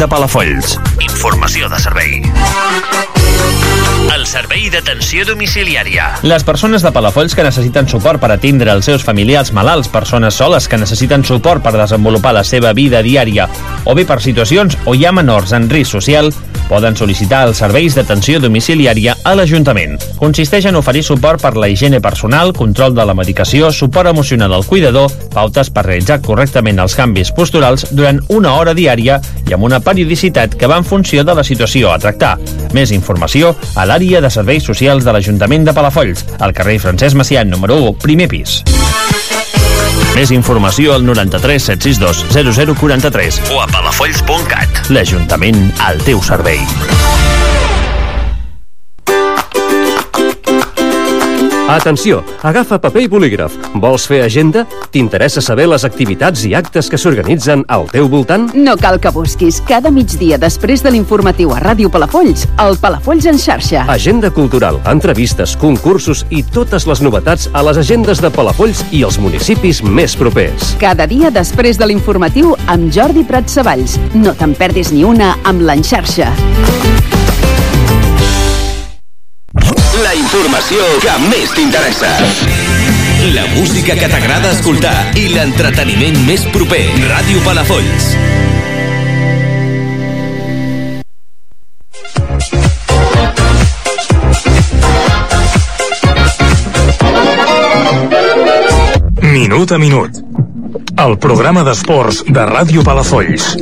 de Palafolls. Informació de servei. Servei d'atenció domiciliària. Les persones de Palafolls que necessiten suport per atendre els seus familiars malalts, persones soles que necessiten suport per desenvolupar la seva vida diària o bé per situacions o hi ha menors en risc social, poden sol·licitar els serveis d'atenció domiciliària a l'Ajuntament. Consisteix en oferir suport per la higiene personal, control de la medicació, suport emocional al cuidador, pautes per realitzar correctament els canvis posturals durant una hora diària i amb una periodicitat que va en funció de la situació a tractar. Més informació a l'àrea de serveis socials de l'Ajuntament de Palafolls, al carrer Francesc Macià, número 1, primer pis. Més informació al 93 762 0043 o a palafolls.cat. L'Ajuntament al teu servei. Atenció, agafa paper i bolígraf. Vols fer agenda? T'interessa saber les activitats i actes que s'organitzen al teu voltant? No cal que busquis. Cada migdia després de l'informatiu a Ràdio Palafolls, el Palafolls en xarxa. Agenda cultural, entrevistes, concursos i totes les novetats a les agendes de Palafolls i els municipis més propers. Cada dia després de l'informatiu amb Jordi Prat Savalls. No te'n perdis ni una amb l'enxarxa. Informació que més t'interessa. La música que t'agrada escoltar i l'entreteniment més proper. Ràdio Palafolls. Minut a minut. El programa d'esports de Ràdio Palafolls.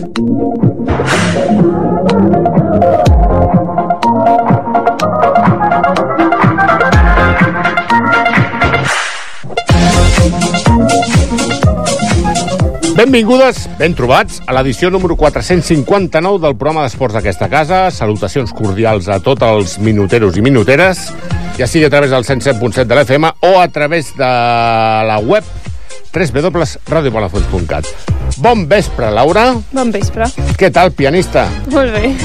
Benvingudes, ben trobats, a l'edició número 459 del programa d'esports d'aquesta casa. Salutacions cordials a tots els minuteros i minuteres, ja sigui a través del 107.7 de l'FM o a través de la web www.radiopalafolls.cat. Bon vespre, Laura. Bon vespre. Què tal, pianista? Molt bé.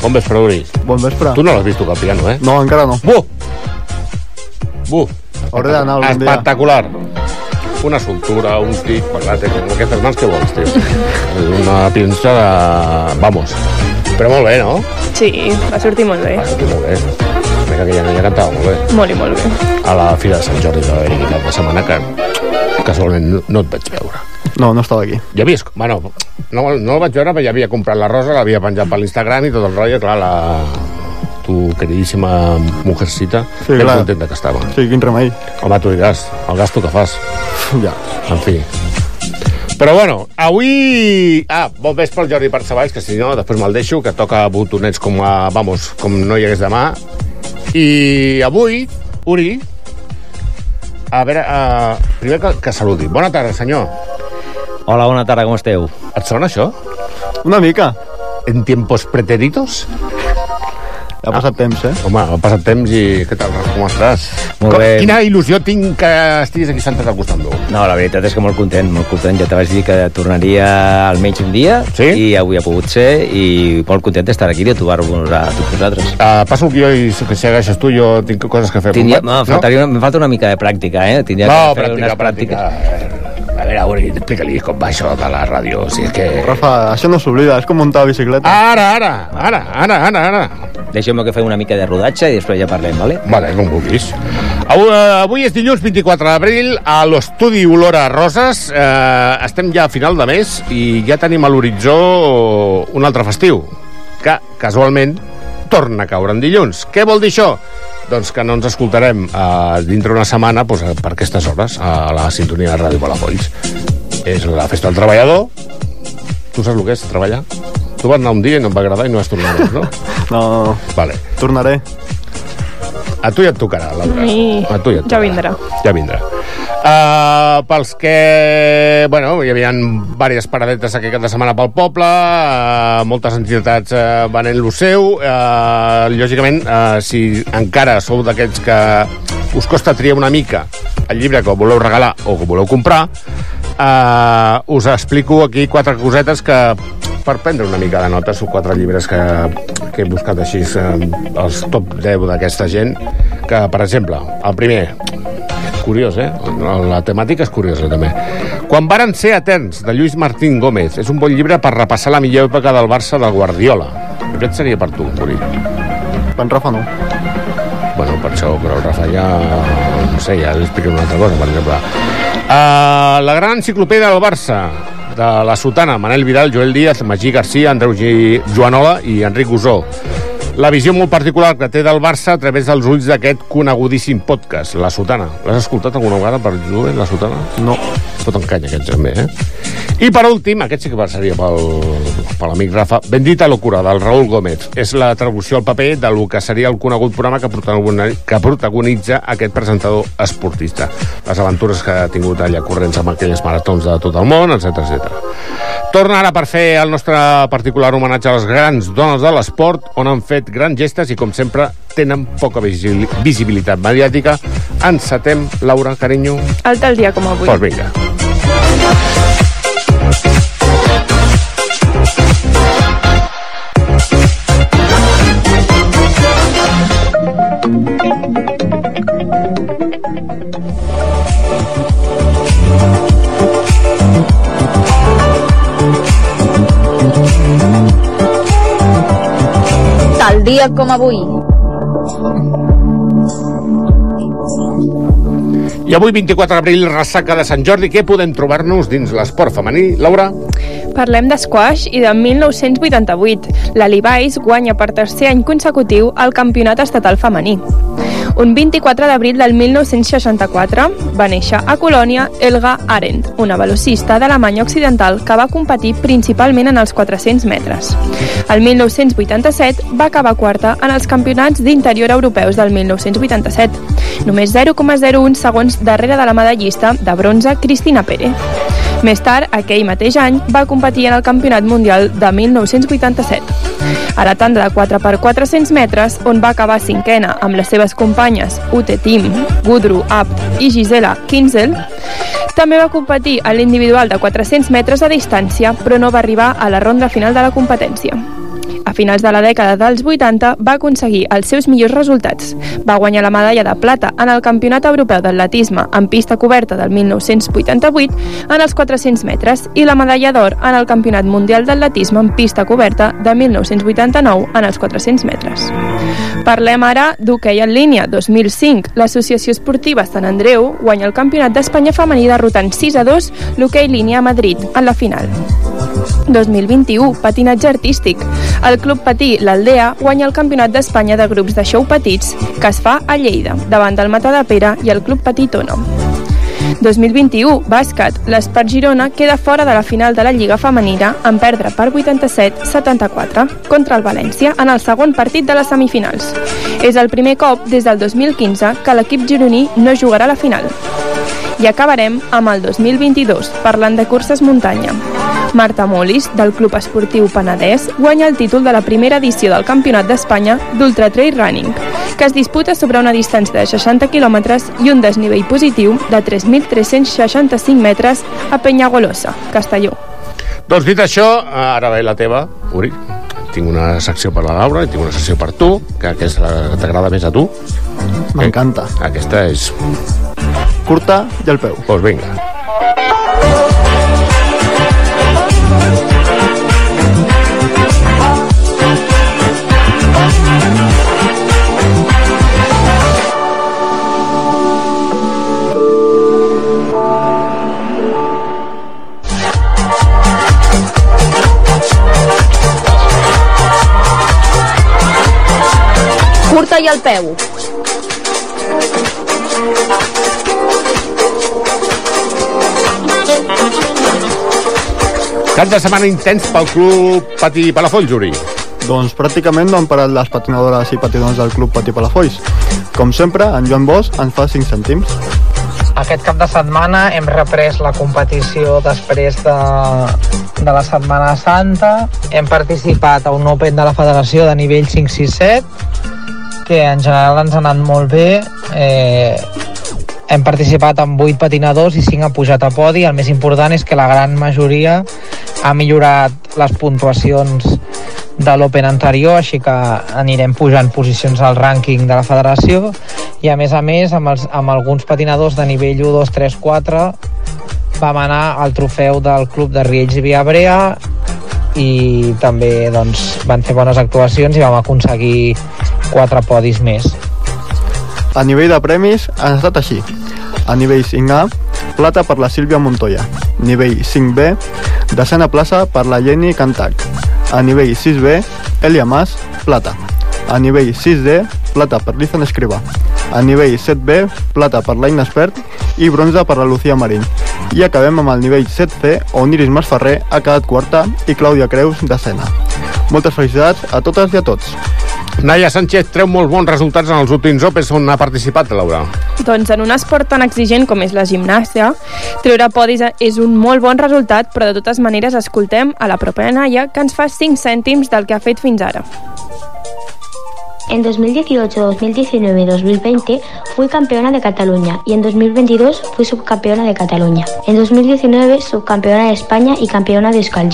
Bon vespre, Uri. Bon vespre. Tu no l'has vist tocar el piano, eh? No, encara no. Bu! Bu! Hauré d'anar algun dia. Espectacular. Una soltura, un tic, parlate, amb aquestes mans que vols, tio. Una pinça de... Vamos. Però molt bé, no? Sí, va sortir molt bé. Va sortir molt bé. Mira que ja, ja cantava molt bé. Molt i molt bé. A la Fira de Sant Jordi de l'Eric cap de setmana que casualment no, no et vaig veure. No, no estava aquí. Ja havies... Bueno, no, no el vaig veure, però ja havia comprat la rosa, l'havia penjat per l'Instagram i tot el rotllo, clar, la, tu queridíssima mujercita, Sí, ben clar. contenta que estava. Sí, quin remei. Home, tu diràs, el gasto que fas. Ja. En fi. Però bueno, avui... Ah, bon vespre al Jordi Parcevalls, que si no, després me'l deixo, que toca botonets com a... Vamos, com no hi hagués demà. I avui, Uri, a veure, uh, primer que, que saludi. Bona tarda, senyor. Hola, bona tarda, com esteu? Et sona això? Una mica. En tiempos pretéritos? Ha passat temps, eh? Home, ha passat temps i què tal, com estàs? Molt Com- bé. Quina il·lusió tinc que estiguis aquí sentat al costat meu. No, la veritat és que molt content, molt content. Ja te vaig dir que tornaria almenys un dia Sí? i avui ha pogut ser i molt content d'estar aquí i de trobar-vos a tots vosaltres. Uh, passo el guió i que segueixes tu, jo tinc coses que fer. Tindria, No? no, faltaria, em falta una mica de pràctica, eh? Tindria No, que fer pràctica, unes pràctica. A veure, Uri, explica-li com va això de la ràdio. Si és que... Rafa, això no s'oblida, és com muntar bicicleta. Ara, ara, ara, ara, ara, ara. Deixeu-me que fem una mica de rodatge i després ja parlem, vale? Vale, com vulguis. Avui, eh, avui és dilluns 24 d'abril, a l'estudi Olora Roses. Eh, estem ja a final de mes i ja tenim a l'horitzó un altre festiu, que casualment torna a caure en dilluns. Què vol dir això? Doncs que no ens escoltarem eh, dintre una setmana doncs, per aquestes hores a la sintonia de Ràdio Palafolls. És la festa del treballador. Tu saps el que és treballar? Tu vas anar un dia i no em va agradar i no vas tornar més, no? No. Vale. Tornaré. A tu ja et tocarà, Laura. I A tu ja et ja tocarà. vindrà. Ja vindrà. Uh, pels que... Bueno, hi havia diverses paradetes aquest cap de setmana pel poble, uh, moltes entitats uh, venent lo seu. Uh, lògicament, uh, si encara sou d'aquests que us costa triar una mica el llibre que voleu regalar o que voleu comprar, uh, us explico aquí quatre cosetes que per prendre una mica de nota són quatre llibres que, que he buscat així eh, els top 10 d'aquesta gent que, per exemple, el primer curiós, eh? La, temàtica és curiosa, també. Quan varen ser eterns, de Lluís Martín Gómez. És un bon llibre per repassar la millor època del Barça del Guardiola. Aquest seria per tu, Uri. Per Rafa no. Bueno, per això, però el Rafa ja... No sé, ja li explico una altra cosa, per exemple. Uh, la gran enciclopèdia del Barça, de la Sotana, Manel Vidal, Joel Díaz, Magí Garcia, Andreu G... Joanola i Enric Gusó. La visió molt particular que té del Barça a través dels ulls d'aquest conegudíssim podcast, La Sotana. L'has escoltat alguna vegada per Joel, La Sotana? No. Foten canya, aquests també, eh? I per últim, aquest sí que seria pel, per l'amic Rafa, Bendita locura, del Raúl Gómez. És la traducció al paper del que seria el conegut programa que protagoni- que protagonitza aquest presentador esportista. Les aventures que ha tingut allà corrents amb aquelles maratons de tot el món, etc etc. Torna ara per fer el nostre particular homenatge a les grans dones de l'esport, on han fet grans gestes i, com sempre, tenen poca visi- visibilitat mediàtica. Encetem, Laura, carinyo. El tal dia com avui. Doncs vinga. Dia com avui. I avui, 24 d'abril, ressaca de Sant Jordi, què podem trobar-nos dins l'esport femení? Laura? Parlem d'esquash i de 1988. La Levi's guanya per tercer any consecutiu el campionat estatal femení. Un 24 d'abril del 1964 va néixer a Colònia Elga Arendt, una velocista d'Alemanya Occidental que va competir principalment en els 400 metres. El 1987 va acabar quarta en els campionats d'interior europeus del 1987, només 0,01 segons darrere de la medallista de bronze Cristina Pérez. Més tard, aquell mateix any, va competir en el Campionat Mundial de 1987. A la de 4 per 400 metres, on va acabar cinquena amb les seves companyes Ute Tim, Gudru Abt i Gisela Kinzel, també va competir a l'individual de 400 metres de distància, però no va arribar a la ronda final de la competència. Finals de la dècada dels 80 va aconseguir els seus millors resultats. Va guanyar la medalla de plata en el Campionat Europeu d'Atletisme en pista coberta del 1988 en els 400 metres i la medalla d'or en el Campionat Mundial d'Atletisme en pista coberta de 1989 en els 400 metres. Parlem ara d'hoquei en línia 2005. L'Associació Esportiva Sant Andreu guanya el Campionat d'Espanya femení derrotant 6 a 2 l'hoquei línia a Madrid en la final. 2021, patinatge artístic. El Club Patí L'Aldea guanya el Campionat d'Espanya de grups de show petits que es fa a Lleida, davant del Matadepera i el Club Patí Tona. 2021, bàsquet. L'Espart Girona queda fora de la final de la Lliga Femenina en perdre per 87-74 contra el València en el segon partit de les semifinals. És el primer cop des del 2015 que l'equip gironí no jugarà la final. I acabarem amb el 2022, parlant de curses muntanya. Marta Molis, del Club Esportiu Penedès, guanya el títol de la primera edició del Campionat d'Espanya d'Ultra Trail Running, que es disputa sobre una distància de 60 quilòmetres i un desnivell positiu de 3.365 metres a Penyagolosa, Castelló. Doncs dit això, ara ve la teva, Uri. Tinc una secció per la Laura i tinc una secció per tu, que aquesta la- t'agrada més a tu. M'encanta. Aquesta és... Curta i al peu. Doncs vinga. Curta i al peu. Cap de setmana intens pel Club Patí Palafolls, Uri. Doncs pràcticament no han parat les patinadores i patinadors del Club Patí Palafolls. Com sempre, en Joan Bosch ens fa 5 cèntims. Aquest cap de setmana hem reprès la competició després de, de la Setmana Santa. Hem participat a un Open de la Federació de nivell 5-6-7, que en general ens ha anat molt bé. Eh, hem participat amb 8 patinadors i 5 ha pujat a podi. El més important és que la gran majoria ha millorat les puntuacions de l'Open anterior, així que anirem pujant posicions al rànquing de la federació i a més a més amb, els, amb alguns patinadors de nivell 1, 2, 3, 4 vam anar al trofeu del club de Riells i Viabrea i també doncs, van fer bones actuacions i vam aconseguir quatre podis més. A nivell de premis han estat així. A nivell 5A, plata per la Sílvia Montoya. Nivell 5B, desena plaça per la Jenny Cantac. A nivell 6B, Elia Mas, plata. A nivell 6D, plata per l'Ethan Escrivà. A nivell 7B, plata per l'Aina Espert i bronze per la Lucía Marín. I acabem amb el nivell 7C, on Iris Masferrer ha quedat quarta i Clàudia Creus desena. Moltes felicitats a totes i a tots. Naya Sánchez treu molt bons resultats en els últims Opens on ha participat, Laura. Doncs en un esport tan exigent com és la gimnàstia, treure podis és un molt bon resultat, però de totes maneres escoltem a la propera Naya que ens fa 5 cèntims del que ha fet fins ara. En 2018, 2019 y 2020 fui campeona de Cataluña y en 2022 fui subcampeona de Cataluña. En 2019 subcampeona de España y campeona de Euskal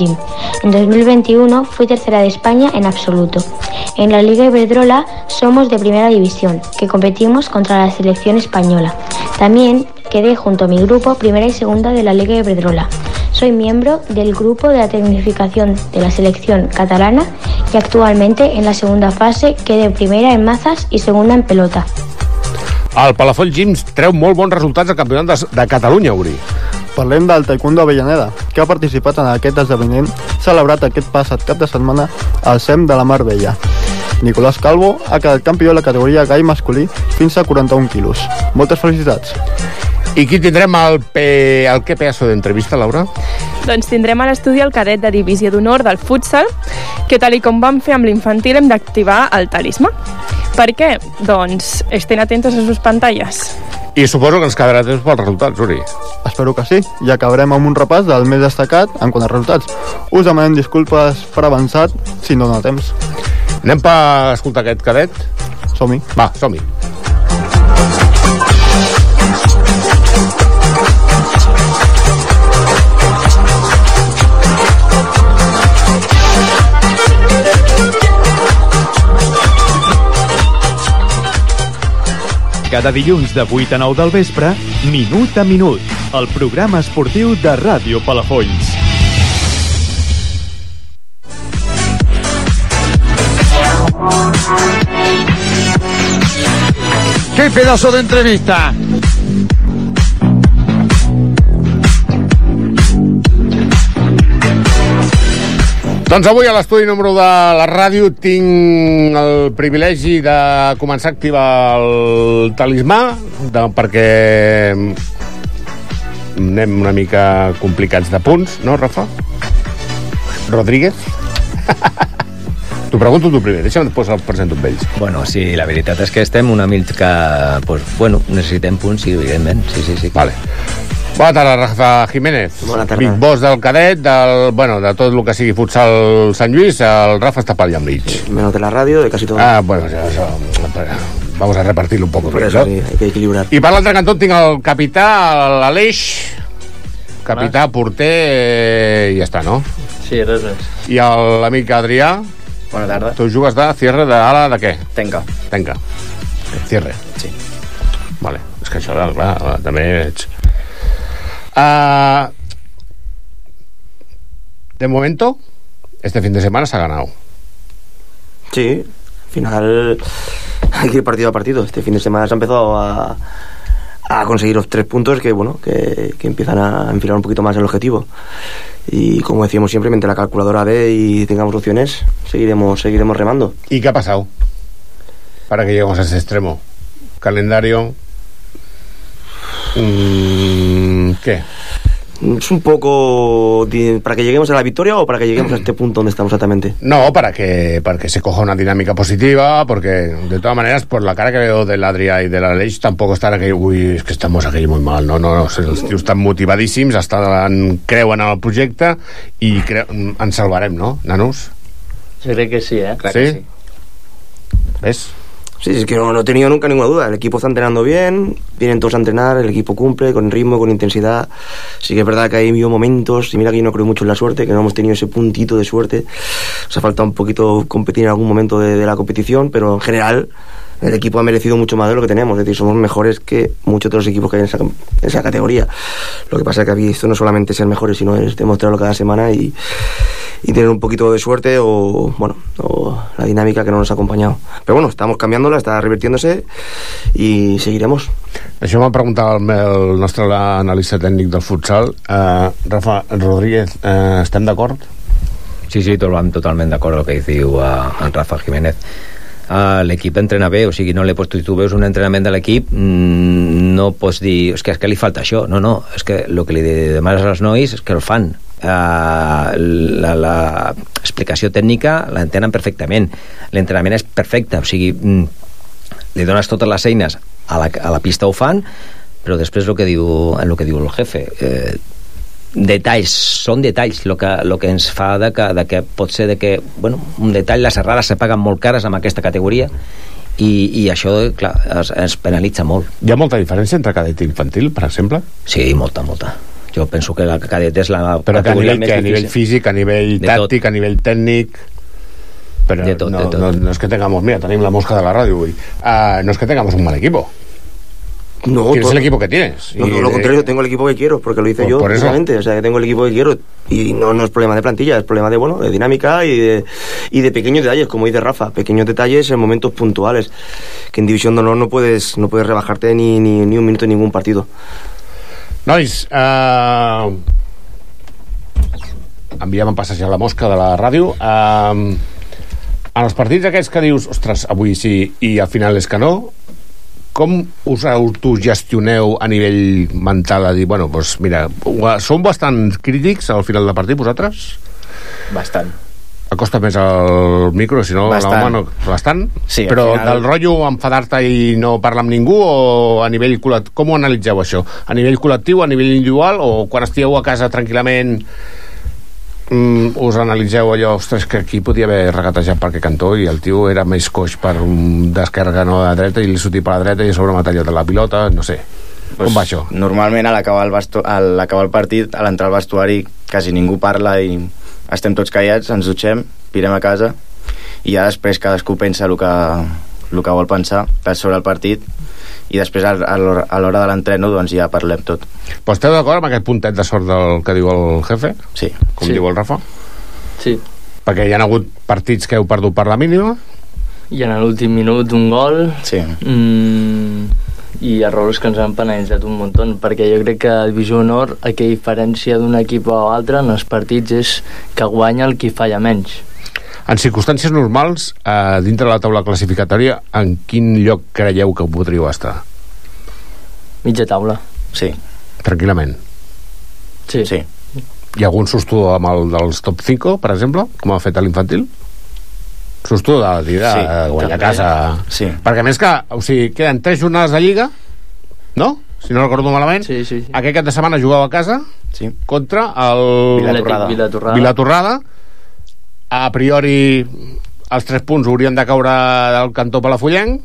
En 2021 fui tercera de España en absoluto. En la Liga Iberdrola somos de primera división, que competimos contra la selección española. También quedé junto a mi grupo primera y segunda de la Liga Iberdrola. Soy miembro del grupo de la tecnificación de la selección catalana y actualmente en la segunda fase quedé primera en mazas y segunda en pelota. El Palafolls Gyms treu molt bons resultats al Campionat de, de Catalunya, Uri. Parlem del Taekwondo Avellaneda, que ha participat en aquest esdeveniment celebrat aquest passat cap de setmana al SEM de la Mar Vella. Nicolás Calvo ha quedat campió de la categoria gai masculí fins a 41 quilos. Moltes felicitats. I qui tindrem el, pe... el que pedazo d'entrevista, Laura? Doncs tindrem a l'estudi el cadet de Divisió d'Honor del futsal, que tal i com vam fer amb l'infantil hem d'activar el talisma. Per què? Doncs estén atentos a sus pantalles. I suposo que ens quedarà temps pels resultats, Uri. Espero que sí. I acabarem amb un repàs del més destacat en quant a resultats. Us demanem disculpes per avançat si no dona temps. Anem per escoltar aquest cadet? Som-hi. Va, som-hi. Cada dilluns de 8 a 9 del vespre, Minut a Minut, el programa esportiu de Ràdio Palafolls. ¡Qué pedazo de entrevista! Doncs avui a l'estudi número de la ràdio tinc el privilegi de començar a activar el talismà de, perquè anem una mica complicats de punts, no, Rafa? Rodríguez? T'ho pregunto tu primer, deixa'm després el presento amb ells. Bueno, sí, la veritat és que estem una mica... Pues, bueno, necessitem punts, sí, evidentment. Sí, sí, sí. Vale. Bona tarda, Rafa Jiménez. Bona tarda. Big boss del cadet, del, bueno, de tot el que sigui futsal Sant Lluís, el Rafa està pel mig. Menos de la radio, de casi todo. Ah, bueno, ya, eso, vamos a repartirlo un poco. Por eso, sí, hay que equilibrar. I per l'altre cantó tinc el capità, l'Aleix, capità, porter, eh, i ja està, no? Sí, res més. I l'amic Adrià. Bona tarda. Tu jugues de cierre de ala de què? Tenca. Tenca. Cierre. Sí. Vale. És que això, clar, també ets... Uh, de momento, este fin de semana se ha ganado. Sí, al final hay que ir partido a partido. Este fin de semana se ha empezado a, a conseguir los tres puntos que, bueno, que, que, empiezan a enfilar un poquito más el objetivo. Y como decíamos siempre, mientras la calculadora ve y tengamos opciones, seguiremos, seguiremos remando. ¿Y qué ha pasado para que lleguemos a ese extremo? Calendario. Mm, ¿Qué? Es un poco para que lleguemos a la victoria o para que lleguemos a este punto donde estamos exactamente. No, para que para que se coja una dinámica positiva, porque de todas maneras, por la cara que veo del Adrià i de la Leix, tampoc estan aquell, ui, és que estamos aquell muy mal, no, no, no, els tios estan motivadíssims, estan, creuen en el projecte i cre ens salvarem, no, nanos? Jo crec que sí, eh? Clar ¿Sí? sí. ¿Ves? Sí, es que no, no, he tenido nunca ninguna duda. El equipo está entrenando bien, vienen todos a entrenar, el equipo cumple con ritmo, con intensidad. Sí que es verdad que hay momentos, y mira que yo no creo mucho en la suerte, que no hemos tenido ese puntito de suerte. Nos ha faltado un poquito competir en algún momento de, de la competición, pero en general el equipo ha merecido mucho más de lo que tenemos, es decir, somos mejores que muchos de los equipos que hay en esa, en esa categoría. Lo que pasa es que aquí esto no solamente ser mejores, sino es demostrarlo cada semana y, y tener un poquito de suerte o, bueno, o la dinámica que no nos ha acompañado. Pero bueno, estamos cambiándola, está revirtiéndose y seguiremos. Això m'ha preguntat el, el nostre analista tècnic del futsal. Uh, Rafa Rodríguez, uh, estem d'acord? Sí, sí, totalment, totalment d'acord amb el que diu uh, en Rafa Jiménez. Uh, l'equip entrena bé, o sigui, no li pots, tu veus un entrenament de l'equip, mm, no pots dir, és que, és que li falta això, no, no, és que el que li demanes als nois és que el fan, uh, la, la explicació tècnica l'entenen perfectament, l'entrenament és perfecte, o sigui, mm, li dones totes les eines a la, a la pista ho fan, però després el que diu, el que diu el jefe, eh, detalls, són detalls el que, lo que ens fa de que, de que pot ser de que, bueno, un detall, les errades se paguen molt cares amb aquesta categoria i, i això, clar, es, ens penalitza molt. Hi ha molta diferència entre cadet i infantil, per exemple? Sí, molta, molta. Jo penso que la cadet és la Però que a categoria nivell, més que a nivell físic, a nivell De tàctic, a nivell tècnic... Però De tot, no, de tot. No, no es que tengamos... Mira, tenim la mosca de la ràdio avui. Uh, no es que tengamos un mal equipo. No, Tienes todo- el equipo que tienes. No, lo contrario, tengo el equipo que quiero, porque lo hice Por- yo, por precisamente. O sea, que tengo el equipo que quiero y no, no es problema de plantilla, es problema de, bueno, de dinámica y de, y de pequeños detalles, como dice Rafa, pequeños detalles en momentos puntuales, que en División de Honor no puedes, no puedes rebajarte ni, ni, ni un minuto en ningún partido. Nois, uh, enviem a passejar la mosca de la ràdio. Uh, en els partits aquests que dius, ostres, avui sí i al final és que no, com us autogestioneu a nivell mental a dir, bueno, doncs mira, som bastant crítics al final del partit, vosaltres? Bastant. Acosta més al micro, si no l'home no... Bastant? Sí, Però final- del rotllo enfadar-te i no parlar amb ningú o a nivell col·lectiu? Com ho analitzeu, això? A nivell col·lectiu, a nivell individual o quan estigueu a casa tranquil·lament mm, us analitzeu allò, ostres, que aquí podia haver regatejat per aquest cantó i el tio era més coix per un descarga no de dreta i li sortia per la dreta i a sobre m'ha tallat la pilota, no sé. Com va això? Normalment a l'acabar el, a el partit, a l'entrar al vestuari, quasi ningú parla i estem tots callats, ens dutxem, pirem a casa i ja després cadascú pensa el que, el que vol pensar sobre el partit i després a a l'hora a l'hora de l'entreno doncs ja parlem tot. Però esteu d'acord amb aquest puntet de sort del que diu el jefe? Sí. Com Sí. diu el Rafa? Sí. Perquè hi ha hagut partits que heu perdut per la mínima I en l'últim minut un gol sí. mm, i errors que ens han penalitzat un munt perquè jo crec que a Divisió Honor el que diferència d'un equip o altre en els partits és que guanya el qui falla menys En circumstàncies normals, eh, dintre de la taula classificatòria, en quin lloc creieu que podríeu estar? mitja taula sí. Tranquil·lament. sí. sí. Hi ha algun susto amb el dels top 5, per exemple, com ha fet a l'infantil? Susto de dir, Sí, sí, guanyar a també. casa... Sí. Perquè a més que, o sigui, queden 3 jornades de Lliga, no? Si no recordo malament. Sí, sí, sí. Aquest cap de setmana jugava a casa sí. contra el... Vilatorrada. Vilatorrada. Vilatorrada. A priori, els 3 punts haurien de caure del cantó palafullenc,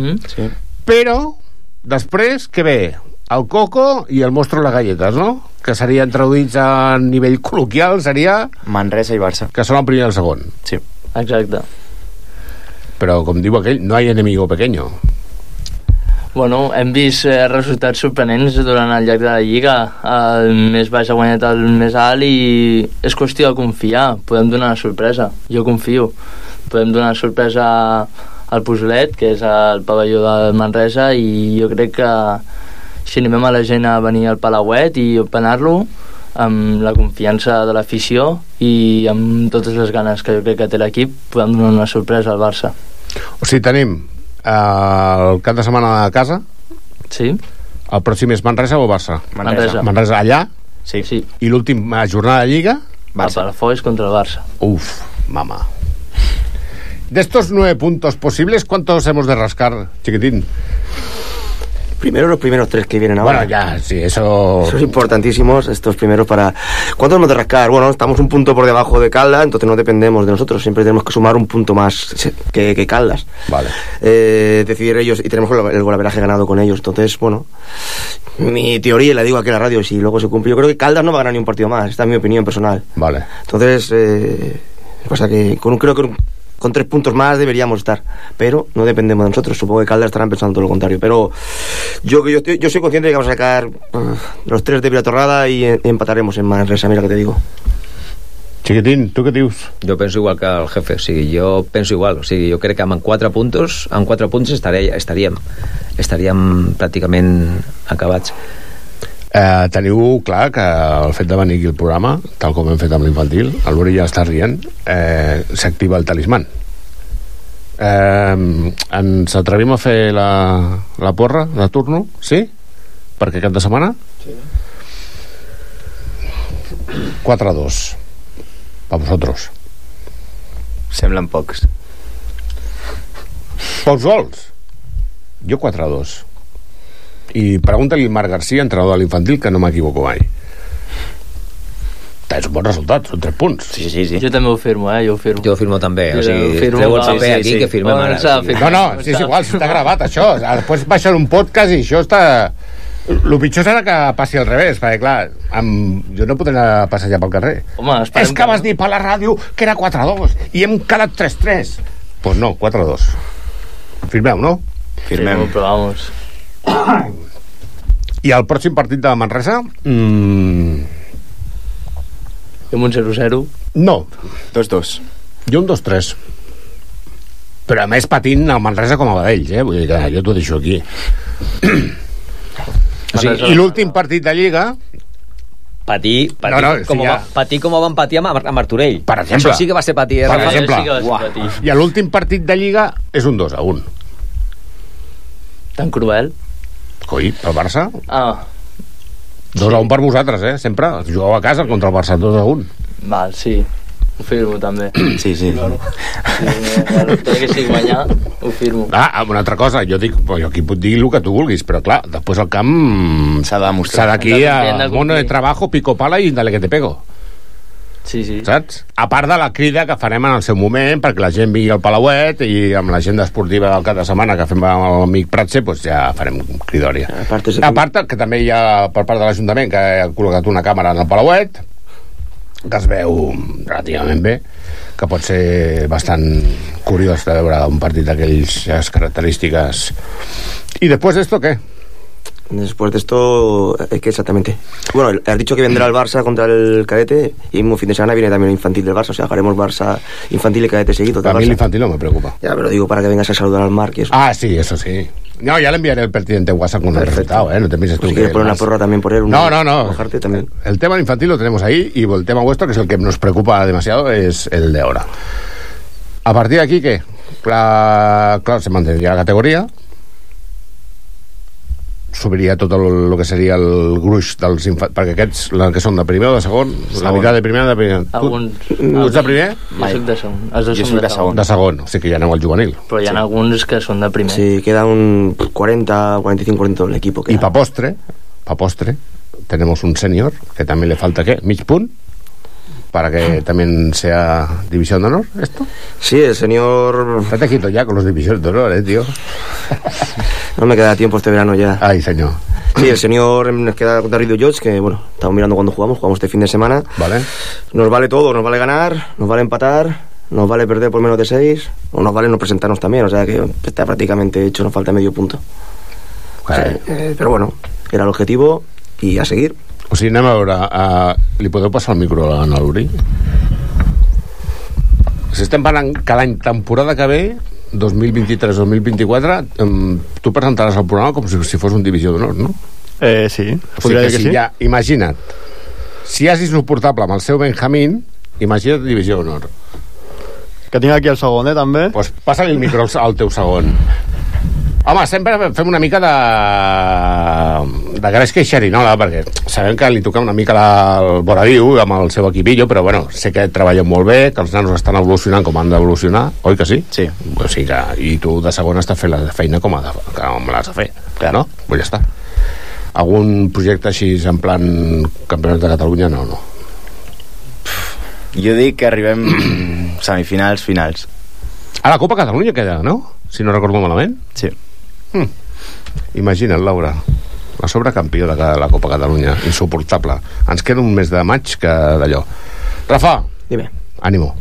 mm? sí. però després, què ve? El coco i el mostro les galletes, no? Que serien traduïts a nivell col·loquial, seria Manresa i Barça. que són el primer i el segon. Sí. exacte Però, com diu aquell, no hay enemigo pequeño. Bueno, hem vist eh, resultats sorprenents durant el llarg de la Lliga. El més baix ha guanyat el més alt i és qüestió de confiar. Podem donar una sorpresa. Jo confio. Podem donar sorpresa al Pujolet, que és el pavelló del Manresa, i jo crec que si animem a la gent a venir al Palauet i openar-lo amb la confiança de l'afició i amb totes les ganes que jo crec que té l'equip podem donar una sorpresa al Barça. O sigui, tenim eh, el cap de setmana a casa. Sí. El pròxim és Manresa o Barça? Manresa. Manresa allà. Sí. sí. I l'última jornada de Lliga? Barça. El Palafolls contra el Barça. Uf, mama. De estos nueve puntos posibles, ¿cuántos hemos de rascar, chiquitín? Primero los primeros tres que vienen ahora. Bueno, ya, sí, eso... Son importantísimos estos primeros para... ¿Cuántos hemos de rascar? Bueno, estamos un punto por debajo de Caldas, entonces no dependemos de nosotros. Siempre tenemos que sumar un punto más que, que Caldas. Vale. Eh, decidir ellos, y tenemos el, golaveraje ganado con ellos. Entonces, bueno, mi teoría, la digo aquí en la radio, si luego se cumple, yo creo que Caldas no va a ganar ni un partido más. Esta es mi opinión personal. Vale. Entonces, eh, pasa que con creo que con tres puntos más deberíamos estar, pero no dependemos de nosotros. Supongo que Caldas estarán pensando todo lo contrario. Pero yo, yo, estoy- yo soy consciente de que vamos a sacar uh, los tres de Vilatorrada y empataremos en Manresa, mira que te digo. Chiquitín, tu què dius? Jo penso igual que el jefe, o sigui, jo penso igual, o sigui, jo crec que amb quatre puntos, amb quatre punts estaré, estaríem, estaríem pràcticament acabats. Eh, teniu clar que el fet de venir aquí al programa, tal com hem fet amb l'infantil, el Luri ja està rient, eh, s'activa el talisman. Eh, ens atrevim a fer la, la porra de turno? Sí? Perquè cap de setmana? Sí. 4-2. Pa vosaltres. Semblen pocs. Pocs gols? Jo 4-2. I pregunta-li al Marc Garcia, entrenador de l'infantil, que no m'equivoco mai. És un bon resultat, són 3 punts. Sí, sí, sí. Jo també ho firmo, eh? Jo ho firmo. Jo ho firmo també, o Jo sigui, ho firmo, treu el paper aquí que firmem Bueno, ara. o sigui. No, no, sí, és igual, està gravat això. Després baixar un podcast i això està... El pitjor serà que passi al revés, perquè clar, amb... jo no podré anar a passejar pel carrer. Home, És que vas dir per la ràdio que era 4-2 i hem calat 3-3. Doncs pues no, 4-2. Firmeu, no? Firmem. Però vamos. I el pròxim partit de Manresa... Mm, Amb un 0-0. no, 2-2. jo un 2-3. Però a més patint el Manresa com a vedells, eh? Vull dir que jo t'ho deixo aquí. O sigui, I l'últim partit de Lliga Patir, patir, No, no, com, sí, va, ja. patir com ho van patir amb, amb Martorell. Per exemple. Això sí que va ser patir. Eh, Per Rafa? exemple. sí que va ser Uah. patir. I l'últim partit de Lliga és un 2 a 1. Tan cruel. Coi, pel Barça, Ah, 2 a 1 per vosaltres, eh? Sempre. Jugueu a casa contra el Barça 2 a 1. val, sí. Ho firmo també. Sí, sí. Sí, bueno, tot que sigui guanyar, ho firmo. Ah, una altra cosa, jo dic, jo aquí puc dir el que tu vulguis, però clar, després al camp S'ha de demostrar. s'ha d'aquí a mono de trabajo, pico pala i dale que te pego. Sí, sí. saps? A part de la crida que farem en el seu moment perquè la gent vingui al Palauet i amb l'agenda esportiva del cap de setmana que fem amb l'amic Pratse, doncs ja farem cridòria. A part, és A part que també hi ha per part de l'Ajuntament que ha col·locat una càmera en el Palauet que es veu relativament bé que pot ser bastant curiós de veure un partit d'aquelles característiques i després d'esto què? Después de esto, es que exactamente. Bueno, has dicho que vendrá el Barça contra el cadete y el mismo fin de semana viene también el infantil del Barça. O sea, haremos Barça infantil y cadete seguido. a mi Barça. l'infantil no me preocupa Ya, pero digo para que vengas a saludar al eso. ah, sí, eso sí no, ya le enviaré el pertinente WhatsApp con el resultado, ¿eh? No te pienses tú Pues si que quieres poner una porra también por él. un- No, no, no. Bajarte también. El tema infantil lo tenemos ahí y el tema vuestro, que es el que nos preocupa demasiado, es el de ahora. A partir de aquí, ¿qué? Clar, clar se mantendría la categoria, subiria tot el, el que seria el gruix dels infants, perquè aquests, la que són de primer o de segon, la Segon. meitat de primer o de primer. Alguns... Tu, tu ets de primer? Jo soc de segon. Els dos Jo soc de segon. De segon, o sigui que ja aneu al juvenil. Però hi ha alguns que són de primer. Sí, queda un 40, 45, 40 del equipo. Y pa postre, pa postre, tenemos un senior que también le falta, ¿qué? Mig punt, para que también sea división de honor, esto. Sí, el señor... Estate quieto ya con los divisiones de honor, eh, tío. No me queda tiempo este verano ya. Ay, señor. Sí, el señor nos queda contra Rio George, que bueno, estamos mirando cuando jugamos, jugamos este fin de semana. Vale. Nos vale todo, nos vale ganar, nos vale empatar, nos vale perder por menos de 6, o nos vale no presentarnos también, o sea que está prácticamente hecho, nos falta medio punto. O sea, eh, pero bueno, era el objetivo y a seguir. O sigui, anem a veure... Uh, li podeu passar el micro a l'Uri? Si estem parlant que l'any temporada que ve 2023-2024 um, tu presentaràs el programa com si, si fos un divisió d'honor, no? Eh, sí, O sigui que que si sí. ja, imagina't si és insuportable amb el seu Benjamín imagina't divisió d'honor Que tinc aquí el segon, eh, també. pues passa-li el micro al, al teu segon home, sempre fem una mica de de gresca i xerinola perquè sabem que li toca una mica la, el voradiu amb el seu equipillo però bueno, sé que treballen molt bé que els nanos estan evolucionant com han d'evolucionar oi que sí? Sí. O sigui que, i tu de segon estàs fent la feina com, ha de, com l'has de fer clar. no? Pues ja està algun projecte així en plan campionat de Catalunya no, no Jo dic que arribem semifinals, finals. a la Copa Catalunya queda, no? si no recordo malament Sí. Hmm. Imagina't, Laura, la sobrecampió de la Copa Catalunya, insuportable. Ens queda un mes de maig que d'allò. Rafa, Dime. ànimo.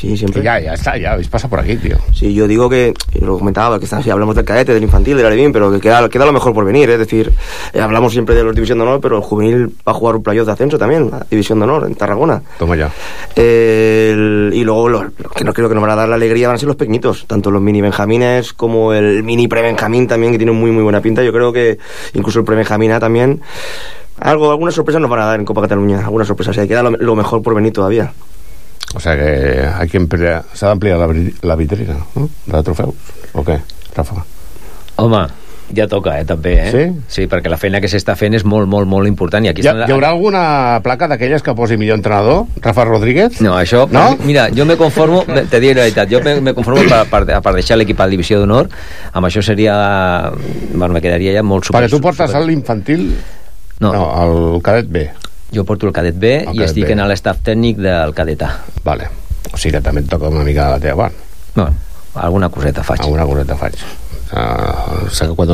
Sí, siempre. Que ya, ya está, ya habéis pasado por aquí, tío. Sí, yo digo que, lo comentaba, que está, si hablamos del cadete, del infantil, del alevín, pero que queda, queda lo mejor por venir. Es decir, eh, hablamos siempre de los División de Honor, pero el juvenil va a jugar un playoff de ascenso también, la División de Honor, en Tarragona. Toma ya. Eh, el- y luego, los, los que no creo que nos van a dar la alegría van a ser los pequeñitos, tanto los mini Benjamines como el mini pre-Benjamín también, que tiene muy, muy buena pinta. Yo creo que incluso el pre-Benjamín A también. Algo, algunas sorpresas nos van a dar en Copa Cataluña, algunas sorpresas. Y queda lo, lo mejor por venir todavía. O sea que hay que ampliar, s'ha d'ampliar la, la vitrina, no? de trofeus. O què, Rafa? Home, ja toca, eh, també, eh? Sí? Sí, perquè la feina que s'està fent és molt, molt, molt important. I aquí ha, estan- hi haurà alguna placa d'aquelles que posi millor entrenador? Rafa Rodríguez? No, això... No? Mira, jo me conformo, te diré la veritat, jo me, me conformo per, per, per deixar l'equip a la divisió d'honor, amb això seria... Bueno, me quedaria ja molt super... Perquè tu portes a l'infantil... No. no, el cadet B. Jo porto el cadet B El i cadet estic B. en l'estaf tècnic del cadet A. Vale. O sigui que també et toca una mica la teva part. No, alguna coseta faig. Alguna coseta faig. Uh, quan,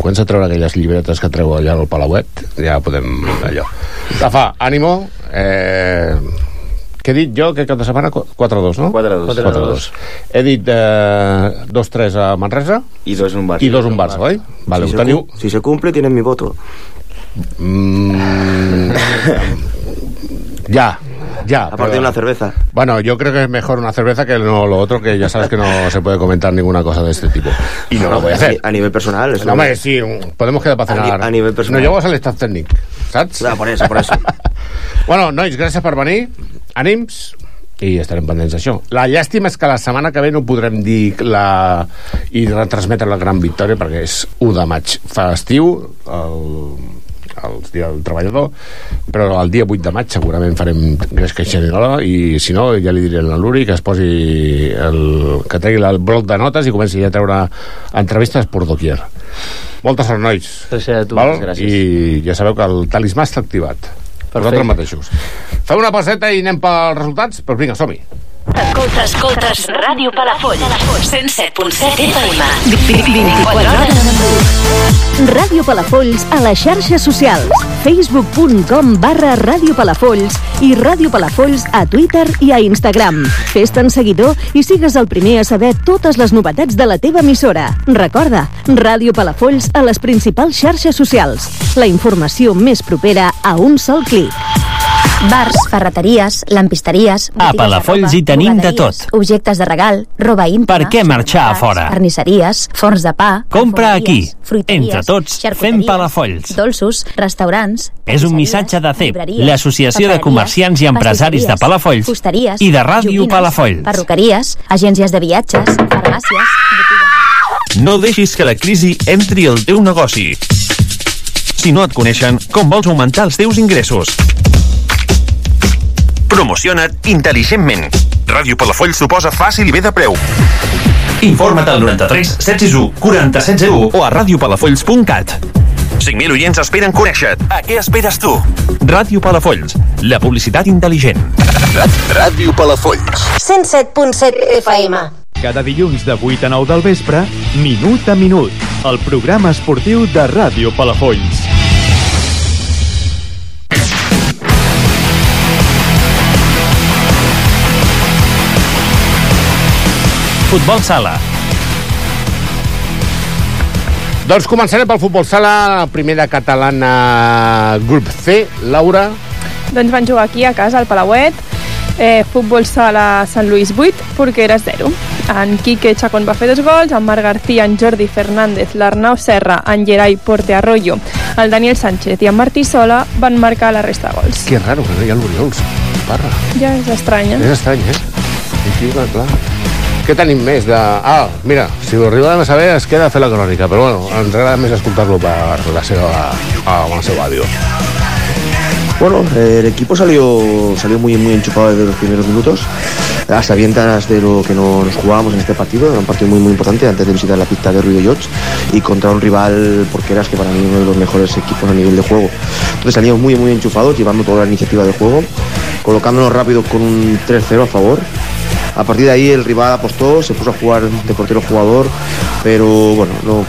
quan a treure aquelles llibretes que treu allà al Palauet, ja podem allò. Rafa, ànimo. Eh, què he dit jo? Que cap de setmana 4-2, no? 4-2. 4-2. He dit eh, 2-3 a Manresa I dos un Barça. i 2 un Barça, oi? Vale, si, se, teniu... si se cumple, tienen mi voto. Mm, ya, ya. Aparte pero- de una cerveza. Bueno, yo creo que es mejor una cerveza que no lo otro, que ya sabes que no se puede comentar ninguna cosa de este tipo. Y no lo voy a hacer. A nivel personal. eso No, hombre, sí, podemos quedar para A ni- cenar. a nivel personal. No llevas al staff técnic, saps? Ah, por eso, por eso. bueno, nois, gràcies per venir. Ànims i estarem pendents d'això. La llàstima és que la setmana que ve no podrem dir la... i retransmetre la gran victòria perquè és 1 de maig festiu, el, el dia del treballador, però el dia 8 de maig segurament farem Gresca i Xerinola i si no ja li diré a la Luri que es posi el, que tregui el bloc de notes i comenci ja a treure entrevistes per doquier. Molta sort, nois. Gràcies a tu. Val? Gràcies. I ja sabeu que el talismà està activat. Per vosaltres mateixos. Fem una pauseta i anem pels resultats? Doncs vinga, som-hi. Escoltes, escoltes, Ràdio Palafolls, 107.7 FM. 24 hores. Ràdio Palafolls a les xarxes socials. facebook.com barra Ràdio Palafolls i Ràdio Palafolls a Twitter i a Instagram. Fes-te'n seguidor i sigues el primer a saber totes les novetats de la teva emissora. Recorda, Ràdio Palafolls a les principals xarxes socials. La informació més propera a un sol clic. Bars, ferreteries, lampisteries... A botigues Palafolls hi tenim de tot. Objectes de regal, roba íntima... Per què marxar a fora? Carnisseries, forns de pa... Compra aquí. Entre tots, fem Palafolls. Dolços, restaurants... És un missatge de CEP, l'Associació de Comerciants i Empresaris de Palafolls fusteries, i de Ràdio joguines, Palafolls. Perruqueries, agències de viatges, farmàcies... No deixis que la crisi entri al teu negoci. Si no et coneixen, com vols augmentar els teus ingressos? Promociona't intel·ligentment. Ràdio Palafolls t'ho posa fàcil i bé de preu. Informa't al 93 761 4701 o a radiopalafolls.cat. 5.000 oients esperen conèixer-te. A què esperes tu? Ràdio Palafolls, la publicitat intel·ligent. Ràdio Palafolls. 107.7 FM. Cada dilluns de 8 a 9 del vespre, Minut a Minut, el programa esportiu de Ràdio Palafolls. Futbol sala. Doncs començarem pel futbol sala, primera catalana grup C. Laura, Doncs van jugar aquí a casa, al Palauet, eh, futbol sala Sant Lluís 8, Porqueres 0. En Quique Chacón va fer dos gols, en Marc García, en Jordi Fernández, l'Arnau Serra, en Gerai Porte Arroyo, el Daniel Sánchez i en Martí Sola van marcar la resta de gols. que raro que no hi ha l'Oriols. Parra. Ja és estrany, És eh? estrany, eh? Aquí, clar, clar. Què tenim més. Ah, mira, si ho arribem a saber es queda a la crònica, però bueno, ens agrada més escoltar-lo per la seva, ah, amb el seu. Bueno, eh, el equipo salió, salió muy, muy enchufado desde los primeros minutos, a sabiendas de lo que no- nos jugábamos en este partido, era un partido muy muy importante antes de visitar la pista de Río Yachts y contra un rival porqueras que para mí uno de los mejores equipos a nivel de juego. Entonces salíamos muy muy enchufados, llevando toda la iniciativa de juego, colocándonos rápido con un 3-0 a favor. A partir de ahí el rival apostó, se puso a jugar de portero jugador, pero bueno, no,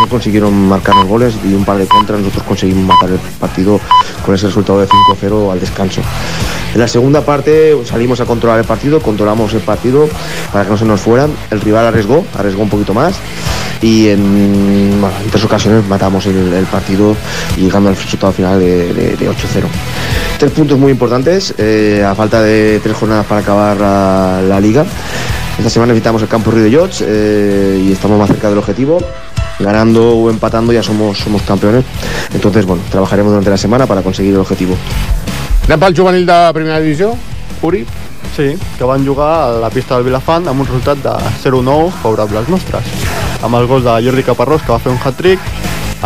no consiguieron marcar los goles y un par de contras. Nosotros conseguimos matar el partido con ese resultado de 5-0 al descanso. En la segunda parte salimos a controlar el partido, controlamos el partido para que no se nos fueran. El rival arriesgó, arriesgó un poquito más y en, bueno, en tres ocasiones matamos el, el partido llegando al resultado final de, de- de 8-0. Tres puntos muy importantes, eh, a falta de tres jornadas para acabar la, la liga. Esta semana visitamos el campo Río de Llots eh, y estamos más cerca del objetivo. Ganando o empatando ya somos, somos campeones. Entonces, bueno, trabajaremos durante la semana para conseguir el objetivo. Anem pel juvenil de primera divisió? Uri? Sí, que van jugar a la pista del Vilafant amb un resultat de 0-9 favorable als nostres. Amb els gols de Jordi Caparrós, que va fer un hat-trick,